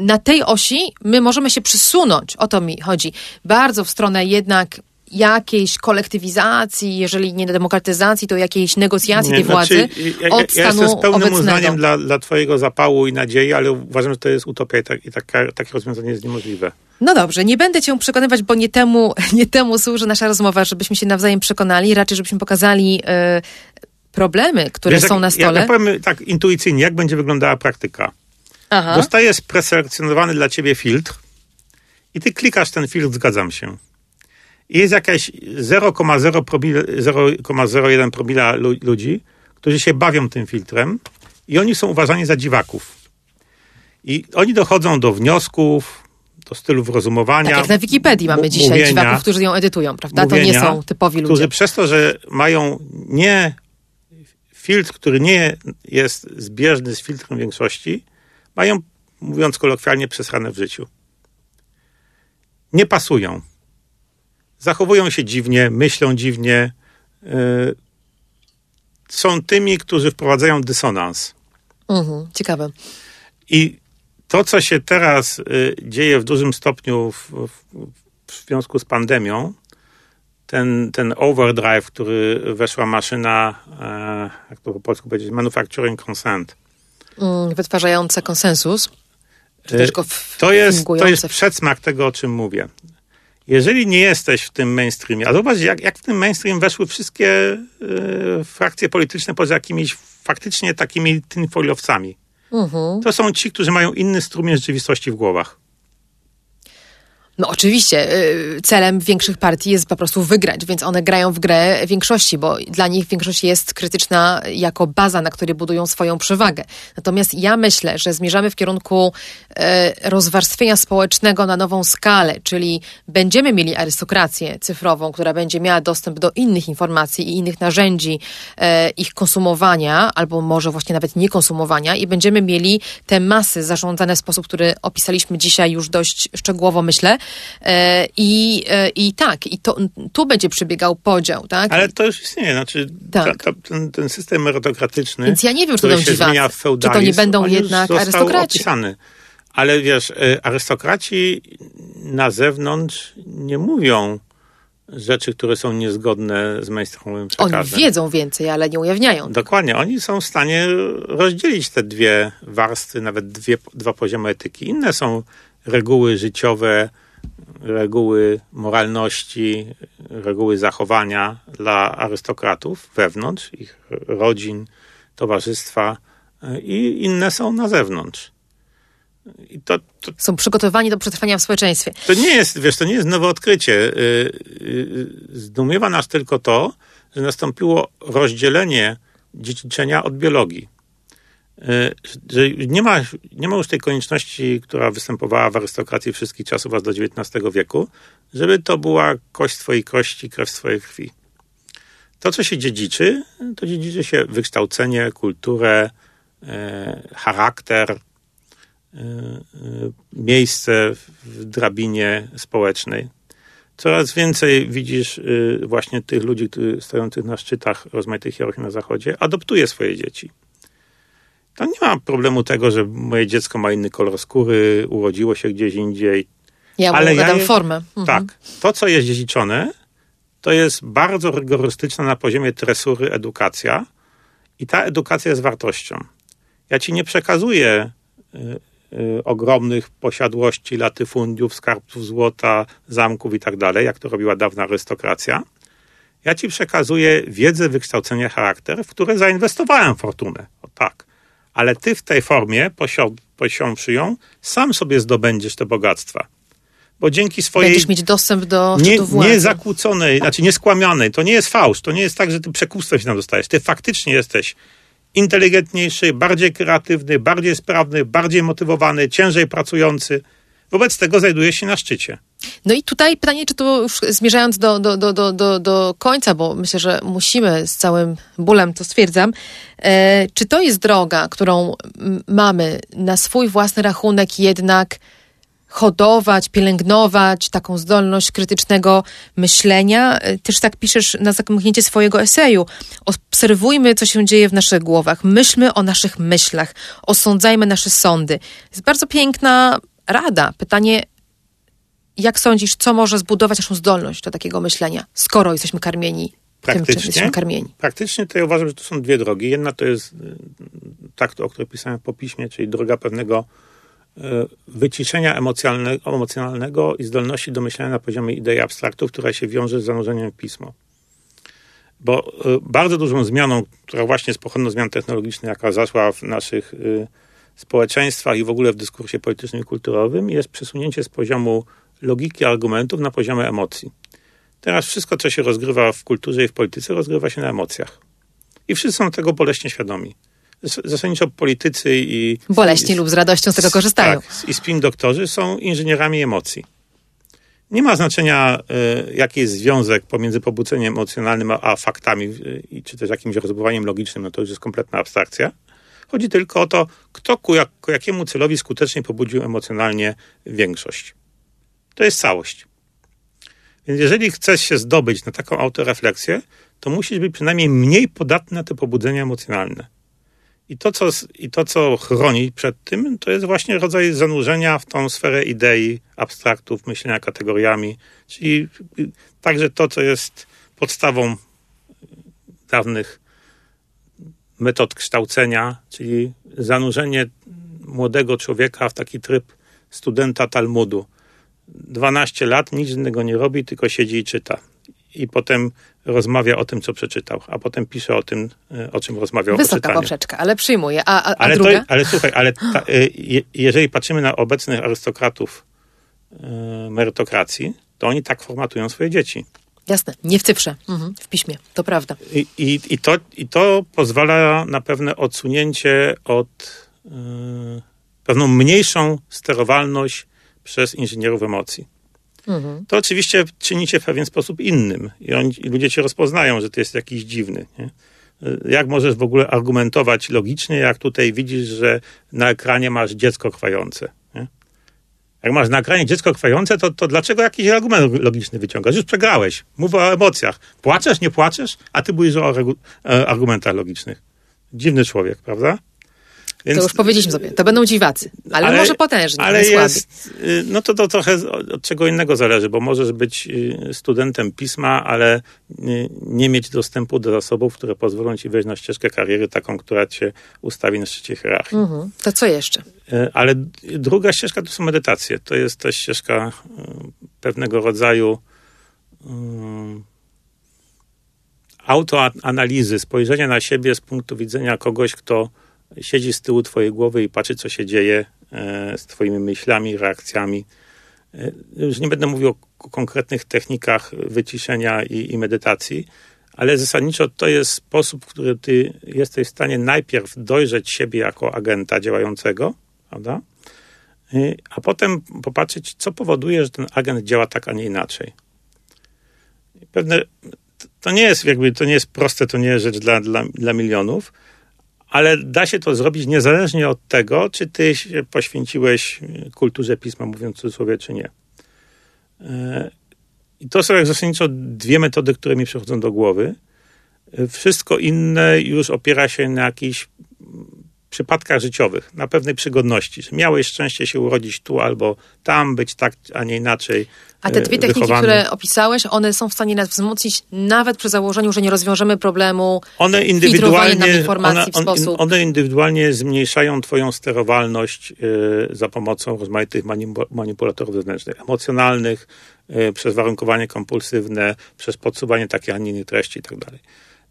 Na tej osi my możemy się przysunąć, o to mi chodzi, bardzo w stronę jednak jakiejś kolektywizacji, jeżeli nie demokratyzacji, to jakiejś negocjacji Nie, tej władzy znaczy, ja, ja, od ja stanu jestem z pełnym obecnego. uznaniem dla, dla twojego zapału i nadziei, ale uważam, że to jest utopia i, tak, i taka, takie rozwiązanie jest niemożliwe. No dobrze, nie będę cię przekonywać, bo nie temu, nie temu służy nasza rozmowa, żebyśmy się nawzajem przekonali, raczej żebyśmy pokazali e, problemy, które Wiesz, są jak- na Ja, stole. ja powiem tak intuicyjnie, jak będzie wyglądała praktyka. Aha. Dostajesz preselekcjonowany dla ciebie filtr i ty klikasz ten filtr, zgadzam się. Jest jakaś 0,0 promile, 0,01 promila lu- ludzi, którzy się bawią tym filtrem i oni są uważani za dziwaków. I oni dochodzą do wniosków, do stylów rozumowania. Tak jak na Wikipedii mamy dzisiaj mówienia, dziwaków, którzy ją edytują, prawda? To nie są typowi Którzy ludzie. przez to, że mają nie filtr, który nie jest zbieżny z filtrem większości, mają, mówiąc kolokwialnie, przesrane w życiu. Nie pasują. Zachowują się dziwnie, myślą dziwnie. Yy, są tymi, którzy wprowadzają dysonans. Mhm, ciekawe. I to, co się teraz y, dzieje w dużym stopniu w, w, w związku z pandemią, ten, ten overdrive, który weszła maszyna, e, jak to po polsku powiedzieć, manufacturing consent, Mm, wytwarzające konsensus. Czy też go Y, to jest, to jest przedsmak tego, o czym mówię. Jeżeli nie jesteś w tym mainstreamie, a zobacz, jak, jak w tym mainstream weszły wszystkie e, frakcje polityczne poza jakimiś faktycznie takimi tinfoilowcami. Mhm. To są ci, którzy mają inny strumień rzeczywistości w głowach. No oczywiście, y, celem większych partii jest po prostu wygrać, więc one grają w grę większości, bo dla nich większość jest krytyczna jako baza, na której budują swoją przewagę. Natomiast ja myślę, że zmierzamy w kierunku e, rozwarstwienia społecznego na nową skalę, czyli będziemy mieli arystokrację cyfrową, która będzie miała dostęp do innych informacji i innych narzędzi e, ich konsumowania, albo może właśnie nawet nie konsumowania i będziemy mieli te masy zarządzane w sposób, który opisaliśmy dzisiaj już dość szczegółowo, myślę. E, I, e, i tak, i to, tu będzie przebiegał podział, tak? Ale to już istnieje, znaczy Tak. ta, ta, ten, ten system merytokratyczny, Więc ja nie wiem, czy to się dziwacy. zmienia w Czy to nie będą jednak arystokraci? opisany. Ale wiesz, y, arystokraci na zewnątrz nie mówią rzeczy, które są niezgodne z mainstreamowym Oni przekazem. wiedzą więcej, ale nie ujawniają. Dokładnie, oni są w stanie rozdzielić te dwie warstwy, nawet dwie, dwa poziomy etyki. Inne są reguły życiowe, reguły moralności, reguły zachowania dla arystokratów wewnątrz, ich rodzin, towarzystwa y, i inne są na zewnątrz. To, to, Są przygotowani do przetrwania w społeczeństwie. to nie jest, wiesz, to nie jest nowe odkrycie. Y, y, Zdumiewa nas tylko to, że nastąpiło rozdzielenie dziedziczenia od biologii. Y, Że nie ma, nie ma już tej konieczności, która występowała w arystokracji wszystkich czasów aż do XIX wieku, żeby to była kość twojej kości, krew twojej krwi. To, co się dziedziczy, to dziedziczy się wykształcenie, kulturę, e, charakter, e, e, miejsce w drabinie społecznej. Coraz więcej widzisz y, właśnie tych ludzi, stojących na szczytach rozmaitych hierarchii na zachodzie, adoptuje swoje dzieci. Tam nie ma problemu tego, że moje dziecko ma inny kolor skóry, urodziło się gdzieś indziej. Ja Ale ja je- formę. Mhm. Tak. To, co jest dziedziczone, to jest bardzo rygorystyczna na poziomie tresury edukacja i ta edukacja jest wartością. Ja ci nie przekazuję y, y, ogromnych posiadłości, latyfundiów, skarbców złota, zamków i tak dalej, jak to robiła dawna arystokracja. Ja ci przekazuję wiedzę, wykształcenie, charakter, w które zainwestowałem fortunę. Ale ty w tej formie, posiąwszy ją, sam sobie zdobędziesz te bogactwa. Bo dzięki swojej Będziesz mieć dostęp do nie, szczytu władzy. nie zakłóconej, znaczy nieskłamianej. To nie jest fałsz. To nie jest tak, że ty przekupstwem się tam dostajesz. Ty faktycznie jesteś inteligentniejszy, bardziej kreatywny, bardziej sprawny, bardziej motywowany, ciężej pracujący. Wobec tego znajdujesz się na szczycie. No i tutaj pytanie, czy to już zmierzając do, do, do, do, do, do końca, bo myślę, że musimy z całym bólem, to stwierdzam, e, czy to jest droga, którą mamy na swój własny rachunek jednak hodować, pielęgnować taką zdolność krytycznego myślenia. E, Też tak piszesz na zamknięcie swojego eseju. Obserwujmy, co się dzieje w naszych głowach. Myślmy o naszych myślach. Osądzajmy nasze sądy. Jest bardzo piękna rada. Pytanie, jak sądzisz, co może zbudować naszą zdolność do takiego myślenia, skoro jesteśmy karmieni tym, czym jesteśmy karmieni? Praktycznie to ja uważam, że to są dwie drogi. Jedna to jest y, tak, o której pisałem po piśmie, czyli droga pewnego y, wyciszenia emocjonalnego, emocjonalnego i zdolności do myślenia na poziomie idei abstraktów, która się wiąże z zanurzeniem w pismo. Bo y, bardzo dużą zmianą, która właśnie jest pochodną zmian technologicznych, jaka zaszła w naszych społeczeństwach i w ogóle w dyskursie politycznym i kulturowym, jest przesunięcie z poziomu logiki argumentów na poziomie emocji. Teraz wszystko, co się rozgrywa w kulturze i w polityce, rozgrywa się na emocjach. I wszyscy są tego boleśnie świadomi. Zasadniczo politycy i... Boleśnie i, lub z radością z tego korzystają. Tak, i spin doktorzy są inżynierami emocji. Nie ma znaczenia, y, jaki jest związek pomiędzy pobudzeniem emocjonalnym a faktami, y, czy też jakimś rozbudowaniem logicznym, no to już jest kompletna abstrakcja. Chodzi tylko o to, kto ku, jak, ku jakiemu celowi skutecznie pobudził emocjonalnie większość. To jest całość. Więc jeżeli chcesz się zdobyć na taką autorefleksję, to musisz być przynajmniej mniej podatny na te pobudzenia emocjonalne. I to, co, I to, co chroni przed tym, to jest właśnie rodzaj zanurzenia w tą sferę idei, abstraktów, myślenia kategoriami, czyli także to, co jest podstawą dawnych metod kształcenia, czyli zanurzenie młodego człowieka w taki tryb studenta Talmudu. 12 lat, nic innego nie robi, tylko siedzi i czyta. I potem rozmawia o tym, co przeczytał, a potem pisze o tym, e, o czym rozmawiał. Wysoka poprzeczka, ale przyjmuje. A, a, a ale, druga? To, ale słuchaj, ale ta, e, jeżeli patrzymy na obecnych arystokratów e, merytokracji, to oni tak formatują swoje dzieci. Jasne, nie w cyfrze, mhm, w piśmie, to prawda. I, i, i, to, I to pozwala na pewne odsunięcie od yy, pewną mniejszą sterowalność przez inżynierów emocji. Mhm. To oczywiście czyni cię w pewien sposób innym i, oni, i ludzie cię rozpoznają, że ty jest jakiś dziwny. Nie? Jak możesz w ogóle argumentować logicznie, jak tutaj widzisz, że na ekranie masz dziecko chwające? Nie? Jak masz na ekranie dziecko chwające, to, to dlaczego jakiś argument logiczny wyciągasz? Już przegrałeś. Mów o emocjach. Płaczesz, nie płaczesz, a ty mówisz o e, argumentach logicznych. Dziwny człowiek, prawda? Więc, to już powiedzieliśmy sobie, to będą dziwacy, ale, ale może potężni, ale jest, y, no to, to trochę od czego innego zależy, bo możesz być y, studentem pisma, ale nie mieć dostępu do zasobów, które pozwolą ci wejść na ścieżkę kariery, taką, która cię ustawi na szczycie hierarchii. Mhm. To co jeszcze? Y, ale druga ścieżka to są medytacje. To jest też ścieżka pewnego rodzaju autoanalizy, spojrzenia na siebie z punktu widzenia kogoś, kto siedzi z tyłu twojej głowy i patrzy, co się dzieje e, z twoimi myślami, reakcjami. E, już nie będę mówił o konkretnych technikach wyciszenia i, i medytacji, ale zasadniczo to jest sposób, w który ty jesteś w stanie najpierw dojrzeć siebie jako agenta działającego, prawda? E, a potem popatrzeć, co powoduje, że ten agent działa tak, a nie inaczej. Pewne, to nie jest jakby, to nie jest proste, to nie jest rzecz dla, dla, dla milionów, ale da się to zrobić niezależnie od tego, czy ty się poświęciłeś kulturze pisma, mówiąc w cudzysłowie, czy nie. E, I to są jak zasadniczo dwie metody, które mi przychodzą do głowy. E, wszystko inne już opiera się na jakichś przypadkach życiowych, na pewnej przygodności, że miałeś szczęście się urodzić tu albo tam, być tak, a nie inaczej. A te dwie techniki, wychowany. które opisałeś, one są w stanie nas wzmocnić nawet przy założeniu, że nie rozwiążemy problemu one indywidualnie, informacji one, w sposób... one indywidualnie zmniejszają twoją sterowalność y, za pomocą rozmaitych manipulatorów zewnętrznych, emocjonalnych, y, przez warunkowanie kompulsywne, przez podsuwanie takich, a nie innych treści itd.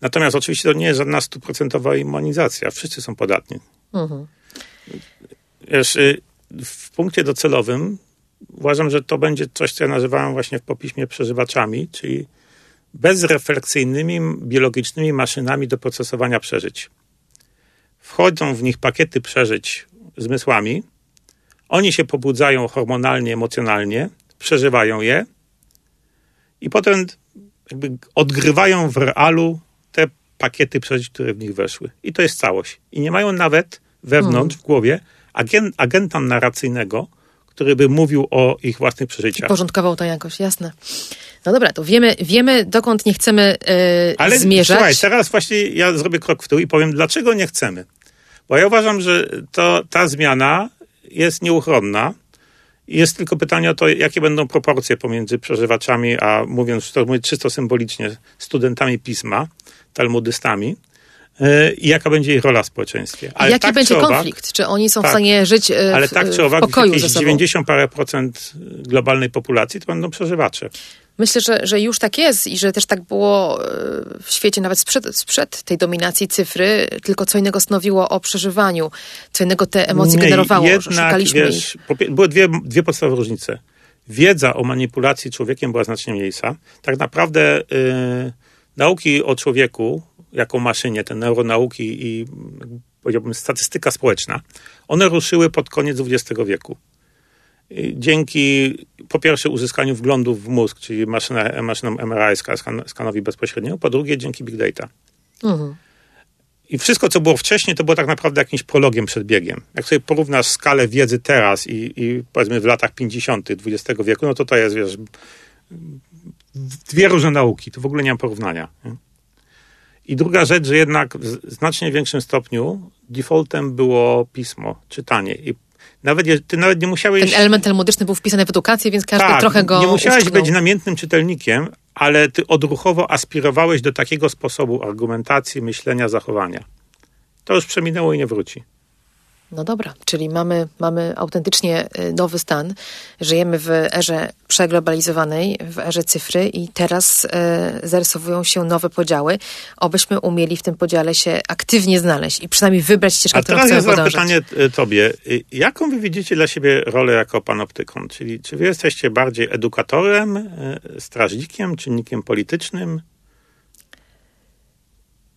Natomiast oczywiście to nie jest żadna stuprocentowa immunizacja. Wszyscy są podatni. Mhm. Wiesz, y, w punkcie docelowym uważam, że to będzie coś, co ja nazywałem właśnie w popiśmie przeżywaczami, czyli bezrefleksyjnymi biologicznymi maszynami do procesowania przeżyć. Wchodzą w nich pakiety przeżyć zmysłami, oni się pobudzają hormonalnie, emocjonalnie, przeżywają je i potem jakby odgrywają w realu te pakiety przeżyć, które w nich weszły. I to jest całość. I nie mają nawet wewnątrz, hmm. w głowie, agent, agenta narracyjnego, który by mówił o ich własnych przeżyciach. Porządkował to jakoś, jasne. No dobra, to wiemy, wiemy dokąd nie chcemy yy, Ale zmierzać. słuchaj, teraz właśnie ja zrobię krok w tył i powiem, dlaczego nie chcemy. Bo ja uważam, że to, ta zmiana jest nieuchronna Jest tylko pytanie o to, jakie będą proporcje pomiędzy przeżywaczami, a mówiąc to mówię czysto symbolicznie, studentami pisma, talmudystami e, i jaka będzie ich rola w społeczeństwie. Ale Jaki tak będzie konflikt? Czy oni są tak, w stanie żyć w, ale tak czy owak, w pokoju ze sobą? 90 parę procent globalnej populacji to będą przeżywacze. Myślę, że, że już tak jest i że też tak było e, w świecie nawet sprzed, sprzed tej dominacji cyfry, tylko co innego stanowiło o przeżywaniu, co innego te emocje Nie, generowało, jednak, szukaliśmy wiesz, ich. Były dwie, dwie podstawowe różnice. Wiedza o manipulacji człowiekiem była znacznie mniejsza. Tak naprawdę y, nauki o człowieku, jako maszynie, te neuronauki i powiedziałbym statystyka społeczna, one ruszyły pod koniec XX wieku dzięki po pierwsze uzyskaniu wglądów w mózg, czyli maszyna, maszynom MRI skan, skanowi bezpośrednio, po drugie dzięki big data. Mhm. I wszystko, co było wcześniej, to było tak naprawdę jakimś prologiem przed biegiem. Jak sobie porównasz skalę wiedzy teraz i, i powiedzmy w latach 50. XX wieku, no to to jest, wiesz, dwie różne nauki. To w ogóle nie ma porównania. Nie? I druga rzecz, że jednak w znacznie większym stopniu defaultem było pismo, czytanie. I nawet, ty nawet nie musiałeś... Ten element telmodyczny był wpisany w edukację, więc każdy tak, trochę go nie musiałeś uszczknął. być namiętnym czytelnikiem, ale ty odruchowo aspirowałeś do takiego sposobu argumentacji, myślenia, zachowania. To już przeminęło i nie wróci. No dobra, czyli mamy, mamy autentycznie y, nowy stan. Żyjemy w erze przeglobalizowanej, w erze cyfry i teraz e, zarysowują się nowe podziały. Obyśmy umieli w tym podziale się aktywnie znaleźć i przynajmniej wybrać ścieżkę, A teraz ja zadam pytanie y, tobie. Jaką wy widzicie dla siebie rolę jako panoptykon? Czyli czy wy jesteście bardziej edukatorem, strażnikiem, czynnikiem politycznym?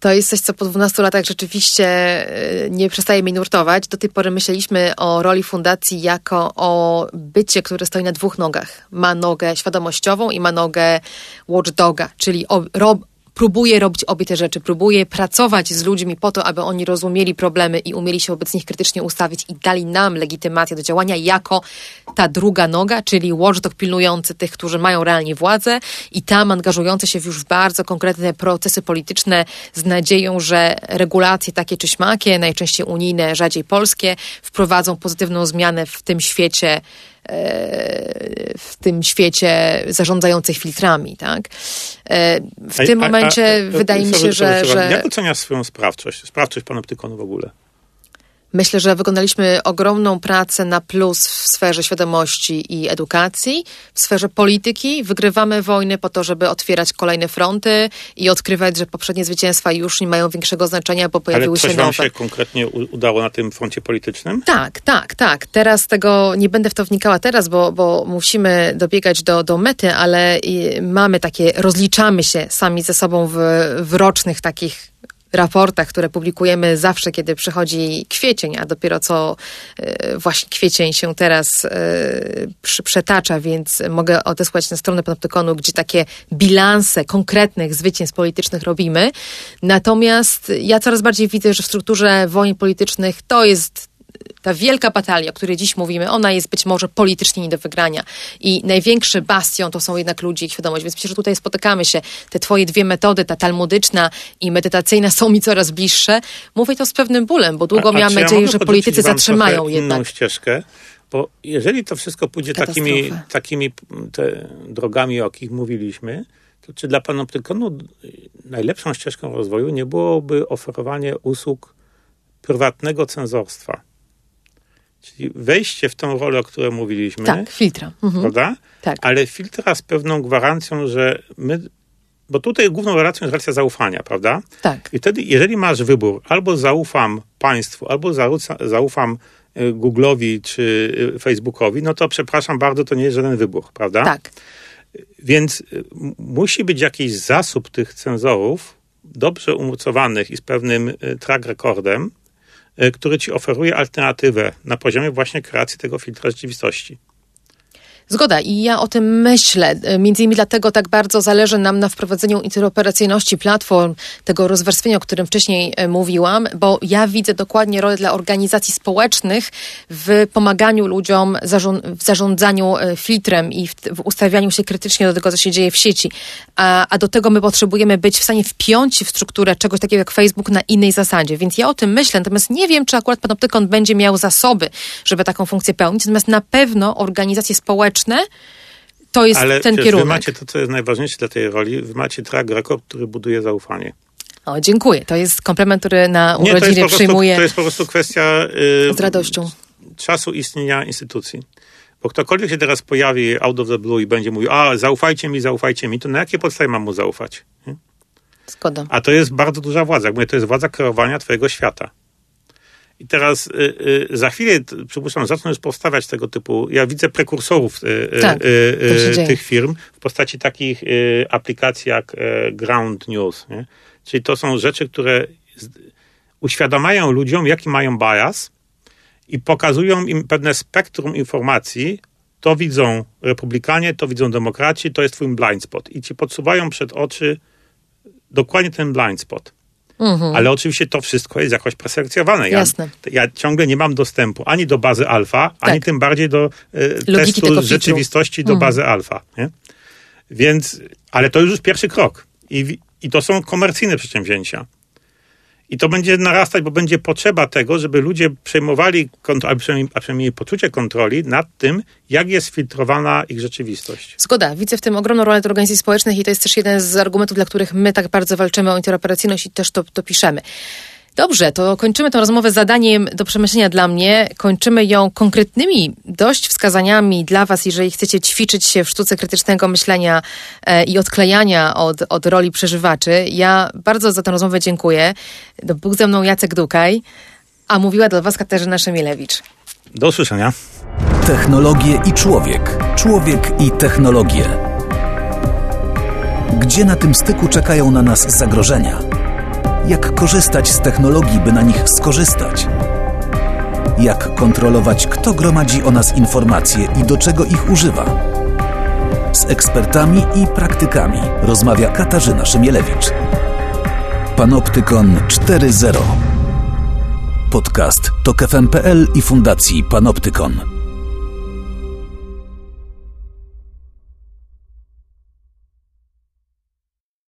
To jest coś, co po 12 latach rzeczywiście e, nie przestaje mnie nurtować. Do tej pory myśleliśmy o roli fundacji jako o bycie, które stoi na dwóch nogach. Ma nogę świadomościową i ma nogę watchdoga, czyli rob, próbuje robić obie te rzeczy, próbuje pracować z ludźmi po to, aby oni rozumieli problemy i umieli się wobec nich krytycznie ustawić i dali nam legitymację do działania jako ta druga noga, czyli watchdog pilnujący tych, którzy mają realnie władzę i tam angażujący się już w bardzo konkretne procesy polityczne z nadzieją, że regulacje takie czy śmakie, najczęściej unijne, rzadziej polskie, wprowadzą pozytywną zmianę w tym świecie w tym świecie zarządzających filtrami, tak? E, w tym momencie a, a, wydaje mi się, że, że... Jak oceniasz swoją sprawczość, sprawczość panoptykonu w ogóle? Myślę, że wykonaliśmy ogromną pracę na plus w sferze świadomości i edukacji. W sferze polityki wygrywamy wojny po to, żeby otwierać kolejne fronty i odkrywać, że poprzednie zwycięstwa już nie mają większego znaczenia, bo pojawiły Ale się nowe. wam się konkretnie udało na tym froncie politycznym? Tak, tak, tak. Teraz tego nie będę w to wnikała teraz, bo, bo musimy dobiegać do, do mety, ale mamy takie, rozliczamy się sami ze sobą w, w rocznych takich raportach, które publikujemy zawsze, kiedy przychodzi kwiecień, a dopiero co e, właśnie kwiecień się teraz e, przetacza, więc mogę odesłać na stronę Panoptykonu, gdzie takie bilanse konkretnych zwycięstw politycznych robimy. Natomiast ja coraz bardziej widzę, że w strukturze wojen politycznych to jest ta wielka batalia, o której dziś mówimy, ona jest być może politycznie nie do wygrania. I największy bastion to są jednak ludzie i świadomość. Więc myślę, że tutaj spotykamy się. Te twoje dwie metody, ta talmudyczna i medytacyjna są mi coraz bliższe. Mówię to z pewnym bólem, bo długo a, a miałam nadzieję, ja że politycy zatrzymają jednak. Inną ścieżkę, bo jeżeli to wszystko pójdzie takimi, takimi drogami, o jakich mówiliśmy, to czy dla panoptykonu najlepszą ścieżką rozwoju nie byłoby oferowanie usług prywatnego cenzorstwa? Czyli wejście w tą rolę, o której mówiliśmy. Tak, filtra. Mhm. Prawda? Tak. Ale filtra z pewną gwarancją, że my. Bo tutaj główną relacją jest relacja zaufania, prawda? Tak. I wtedy, jeżeli masz wybór, albo zaufam państwu, albo zaufam y, Google'owi czy y, Facebookowi, no to przepraszam bardzo, to nie jest żaden wybór, prawda? Tak. Więc y, musi być jakiś zasób tych cenzorów, dobrze umocowanych i z pewnym track recordem, E, który ci oferuje alternatywę na poziomie właśnie kreacji tego filtra rzeczywistości. Zgoda i ja o tym myślę. E, między innymi dlatego tak bardzo zależy nam na wprowadzeniu interoperacyjności platform, tego rozwarstwienia, o którym wcześniej e, mówiłam, bo ja widzę dokładnie rolę dla organizacji społecznych w pomaganiu ludziom w zarządzaniu e, filtrem i w, ustawianiu się krytycznie do tego, co się dzieje w sieci. A, a do tego my potrzebujemy być w stanie wpiąć w strukturę czegoś takiego jak Facebook na innej zasadzie. Więc ja o tym myślę, natomiast nie wiem, czy akurat Panoptykon będzie miał zasoby, żeby taką funkcję pełnić, natomiast na pewno organizacje społeczne społeczne, to jest Ale ten kierunek. Wy macie to, co jest najważniejsze dla tej roli, wy macie track record, który buduje zaufanie. O, dziękuję. To jest komplement, który na urodziny Nie, to jest przyjmuję. To jest po prostu kwestia yy, z radością. czasu istnienia instytucji. Bo ktokolwiek się teraz pojawi out of the blue i będzie mówił, a zaufajcie mi, zaufajcie mi, to na jakie podstawie mam mu zaufać? Nie? Zgoda. A to jest bardzo duża władza. Jak mówię, to jest władza kreowania twojego świata. I teraz y, y, za chwilę, przypuszczam, zaczną już powstawać tego typu, ja widzę prekursorów y, y tak, y, tych firm w postaci takich y, aplikacji jak Ground News. Nie? Czyli to są rzeczy, które uświadamiają ludziom, jaki mają bias i pokazują im pewne spektrum informacji. To widzą republikanie, to widzą demokraci, to jest twój blind spot. I ci podsuwają przed oczy dokładnie ten blind spot. Mhm. Ale oczywiście to wszystko jest jakoś preselekcjonowane. Ja, ja ciągle nie mam dostępu ani do bazy alfa, tak. ani tym bardziej do e, testu rzeczywistości do mhm. bazy alfa. Nie? Więc, ale to już jest pierwszy krok. I, I to są komercyjne przedsięwzięcia. I to będzie narastać, bo będzie potrzeba tego, żeby ludzie przejmowali, a przynajmniej, a przynajmniej poczucie kontroli nad tym, jak jest filtrowana ich rzeczywistość. Zgoda. Widzę w tym ogromną rolę organizacji społecznych i to jest też jeden z argumentów, dla których my tak bardzo walczymy o interoperacyjność i też to, to piszemy. Dobrze, to kończymy tę rozmowę zadaniem do przemyślenia dla mnie. Kończymy ją konkretnymi dość wskazaniami dla Was, jeżeli chcecie ćwiczyć się w sztuce krytycznego myślenia e, i odklejania od, od roli przeżywaczy. Ja bardzo za tę rozmowę dziękuję. Był ze mną Jacek Dukaj, a mówiła do Was Katarzyna Szemielewicz. Do usłyszenia. Technologie i człowiek. Człowiek i technologie. Gdzie na tym styku czekają na nas zagrożenia? Jak korzystać z technologii, by na nich skorzystać, jak kontrolować, kto gromadzi o nas informacje i do czego ich używa. Z ekspertami i praktykami rozmawia Katarzyna Szymielewicz. Panoptykon 4.0 Podcast to KFM.pl i Fundacji Panoptykon.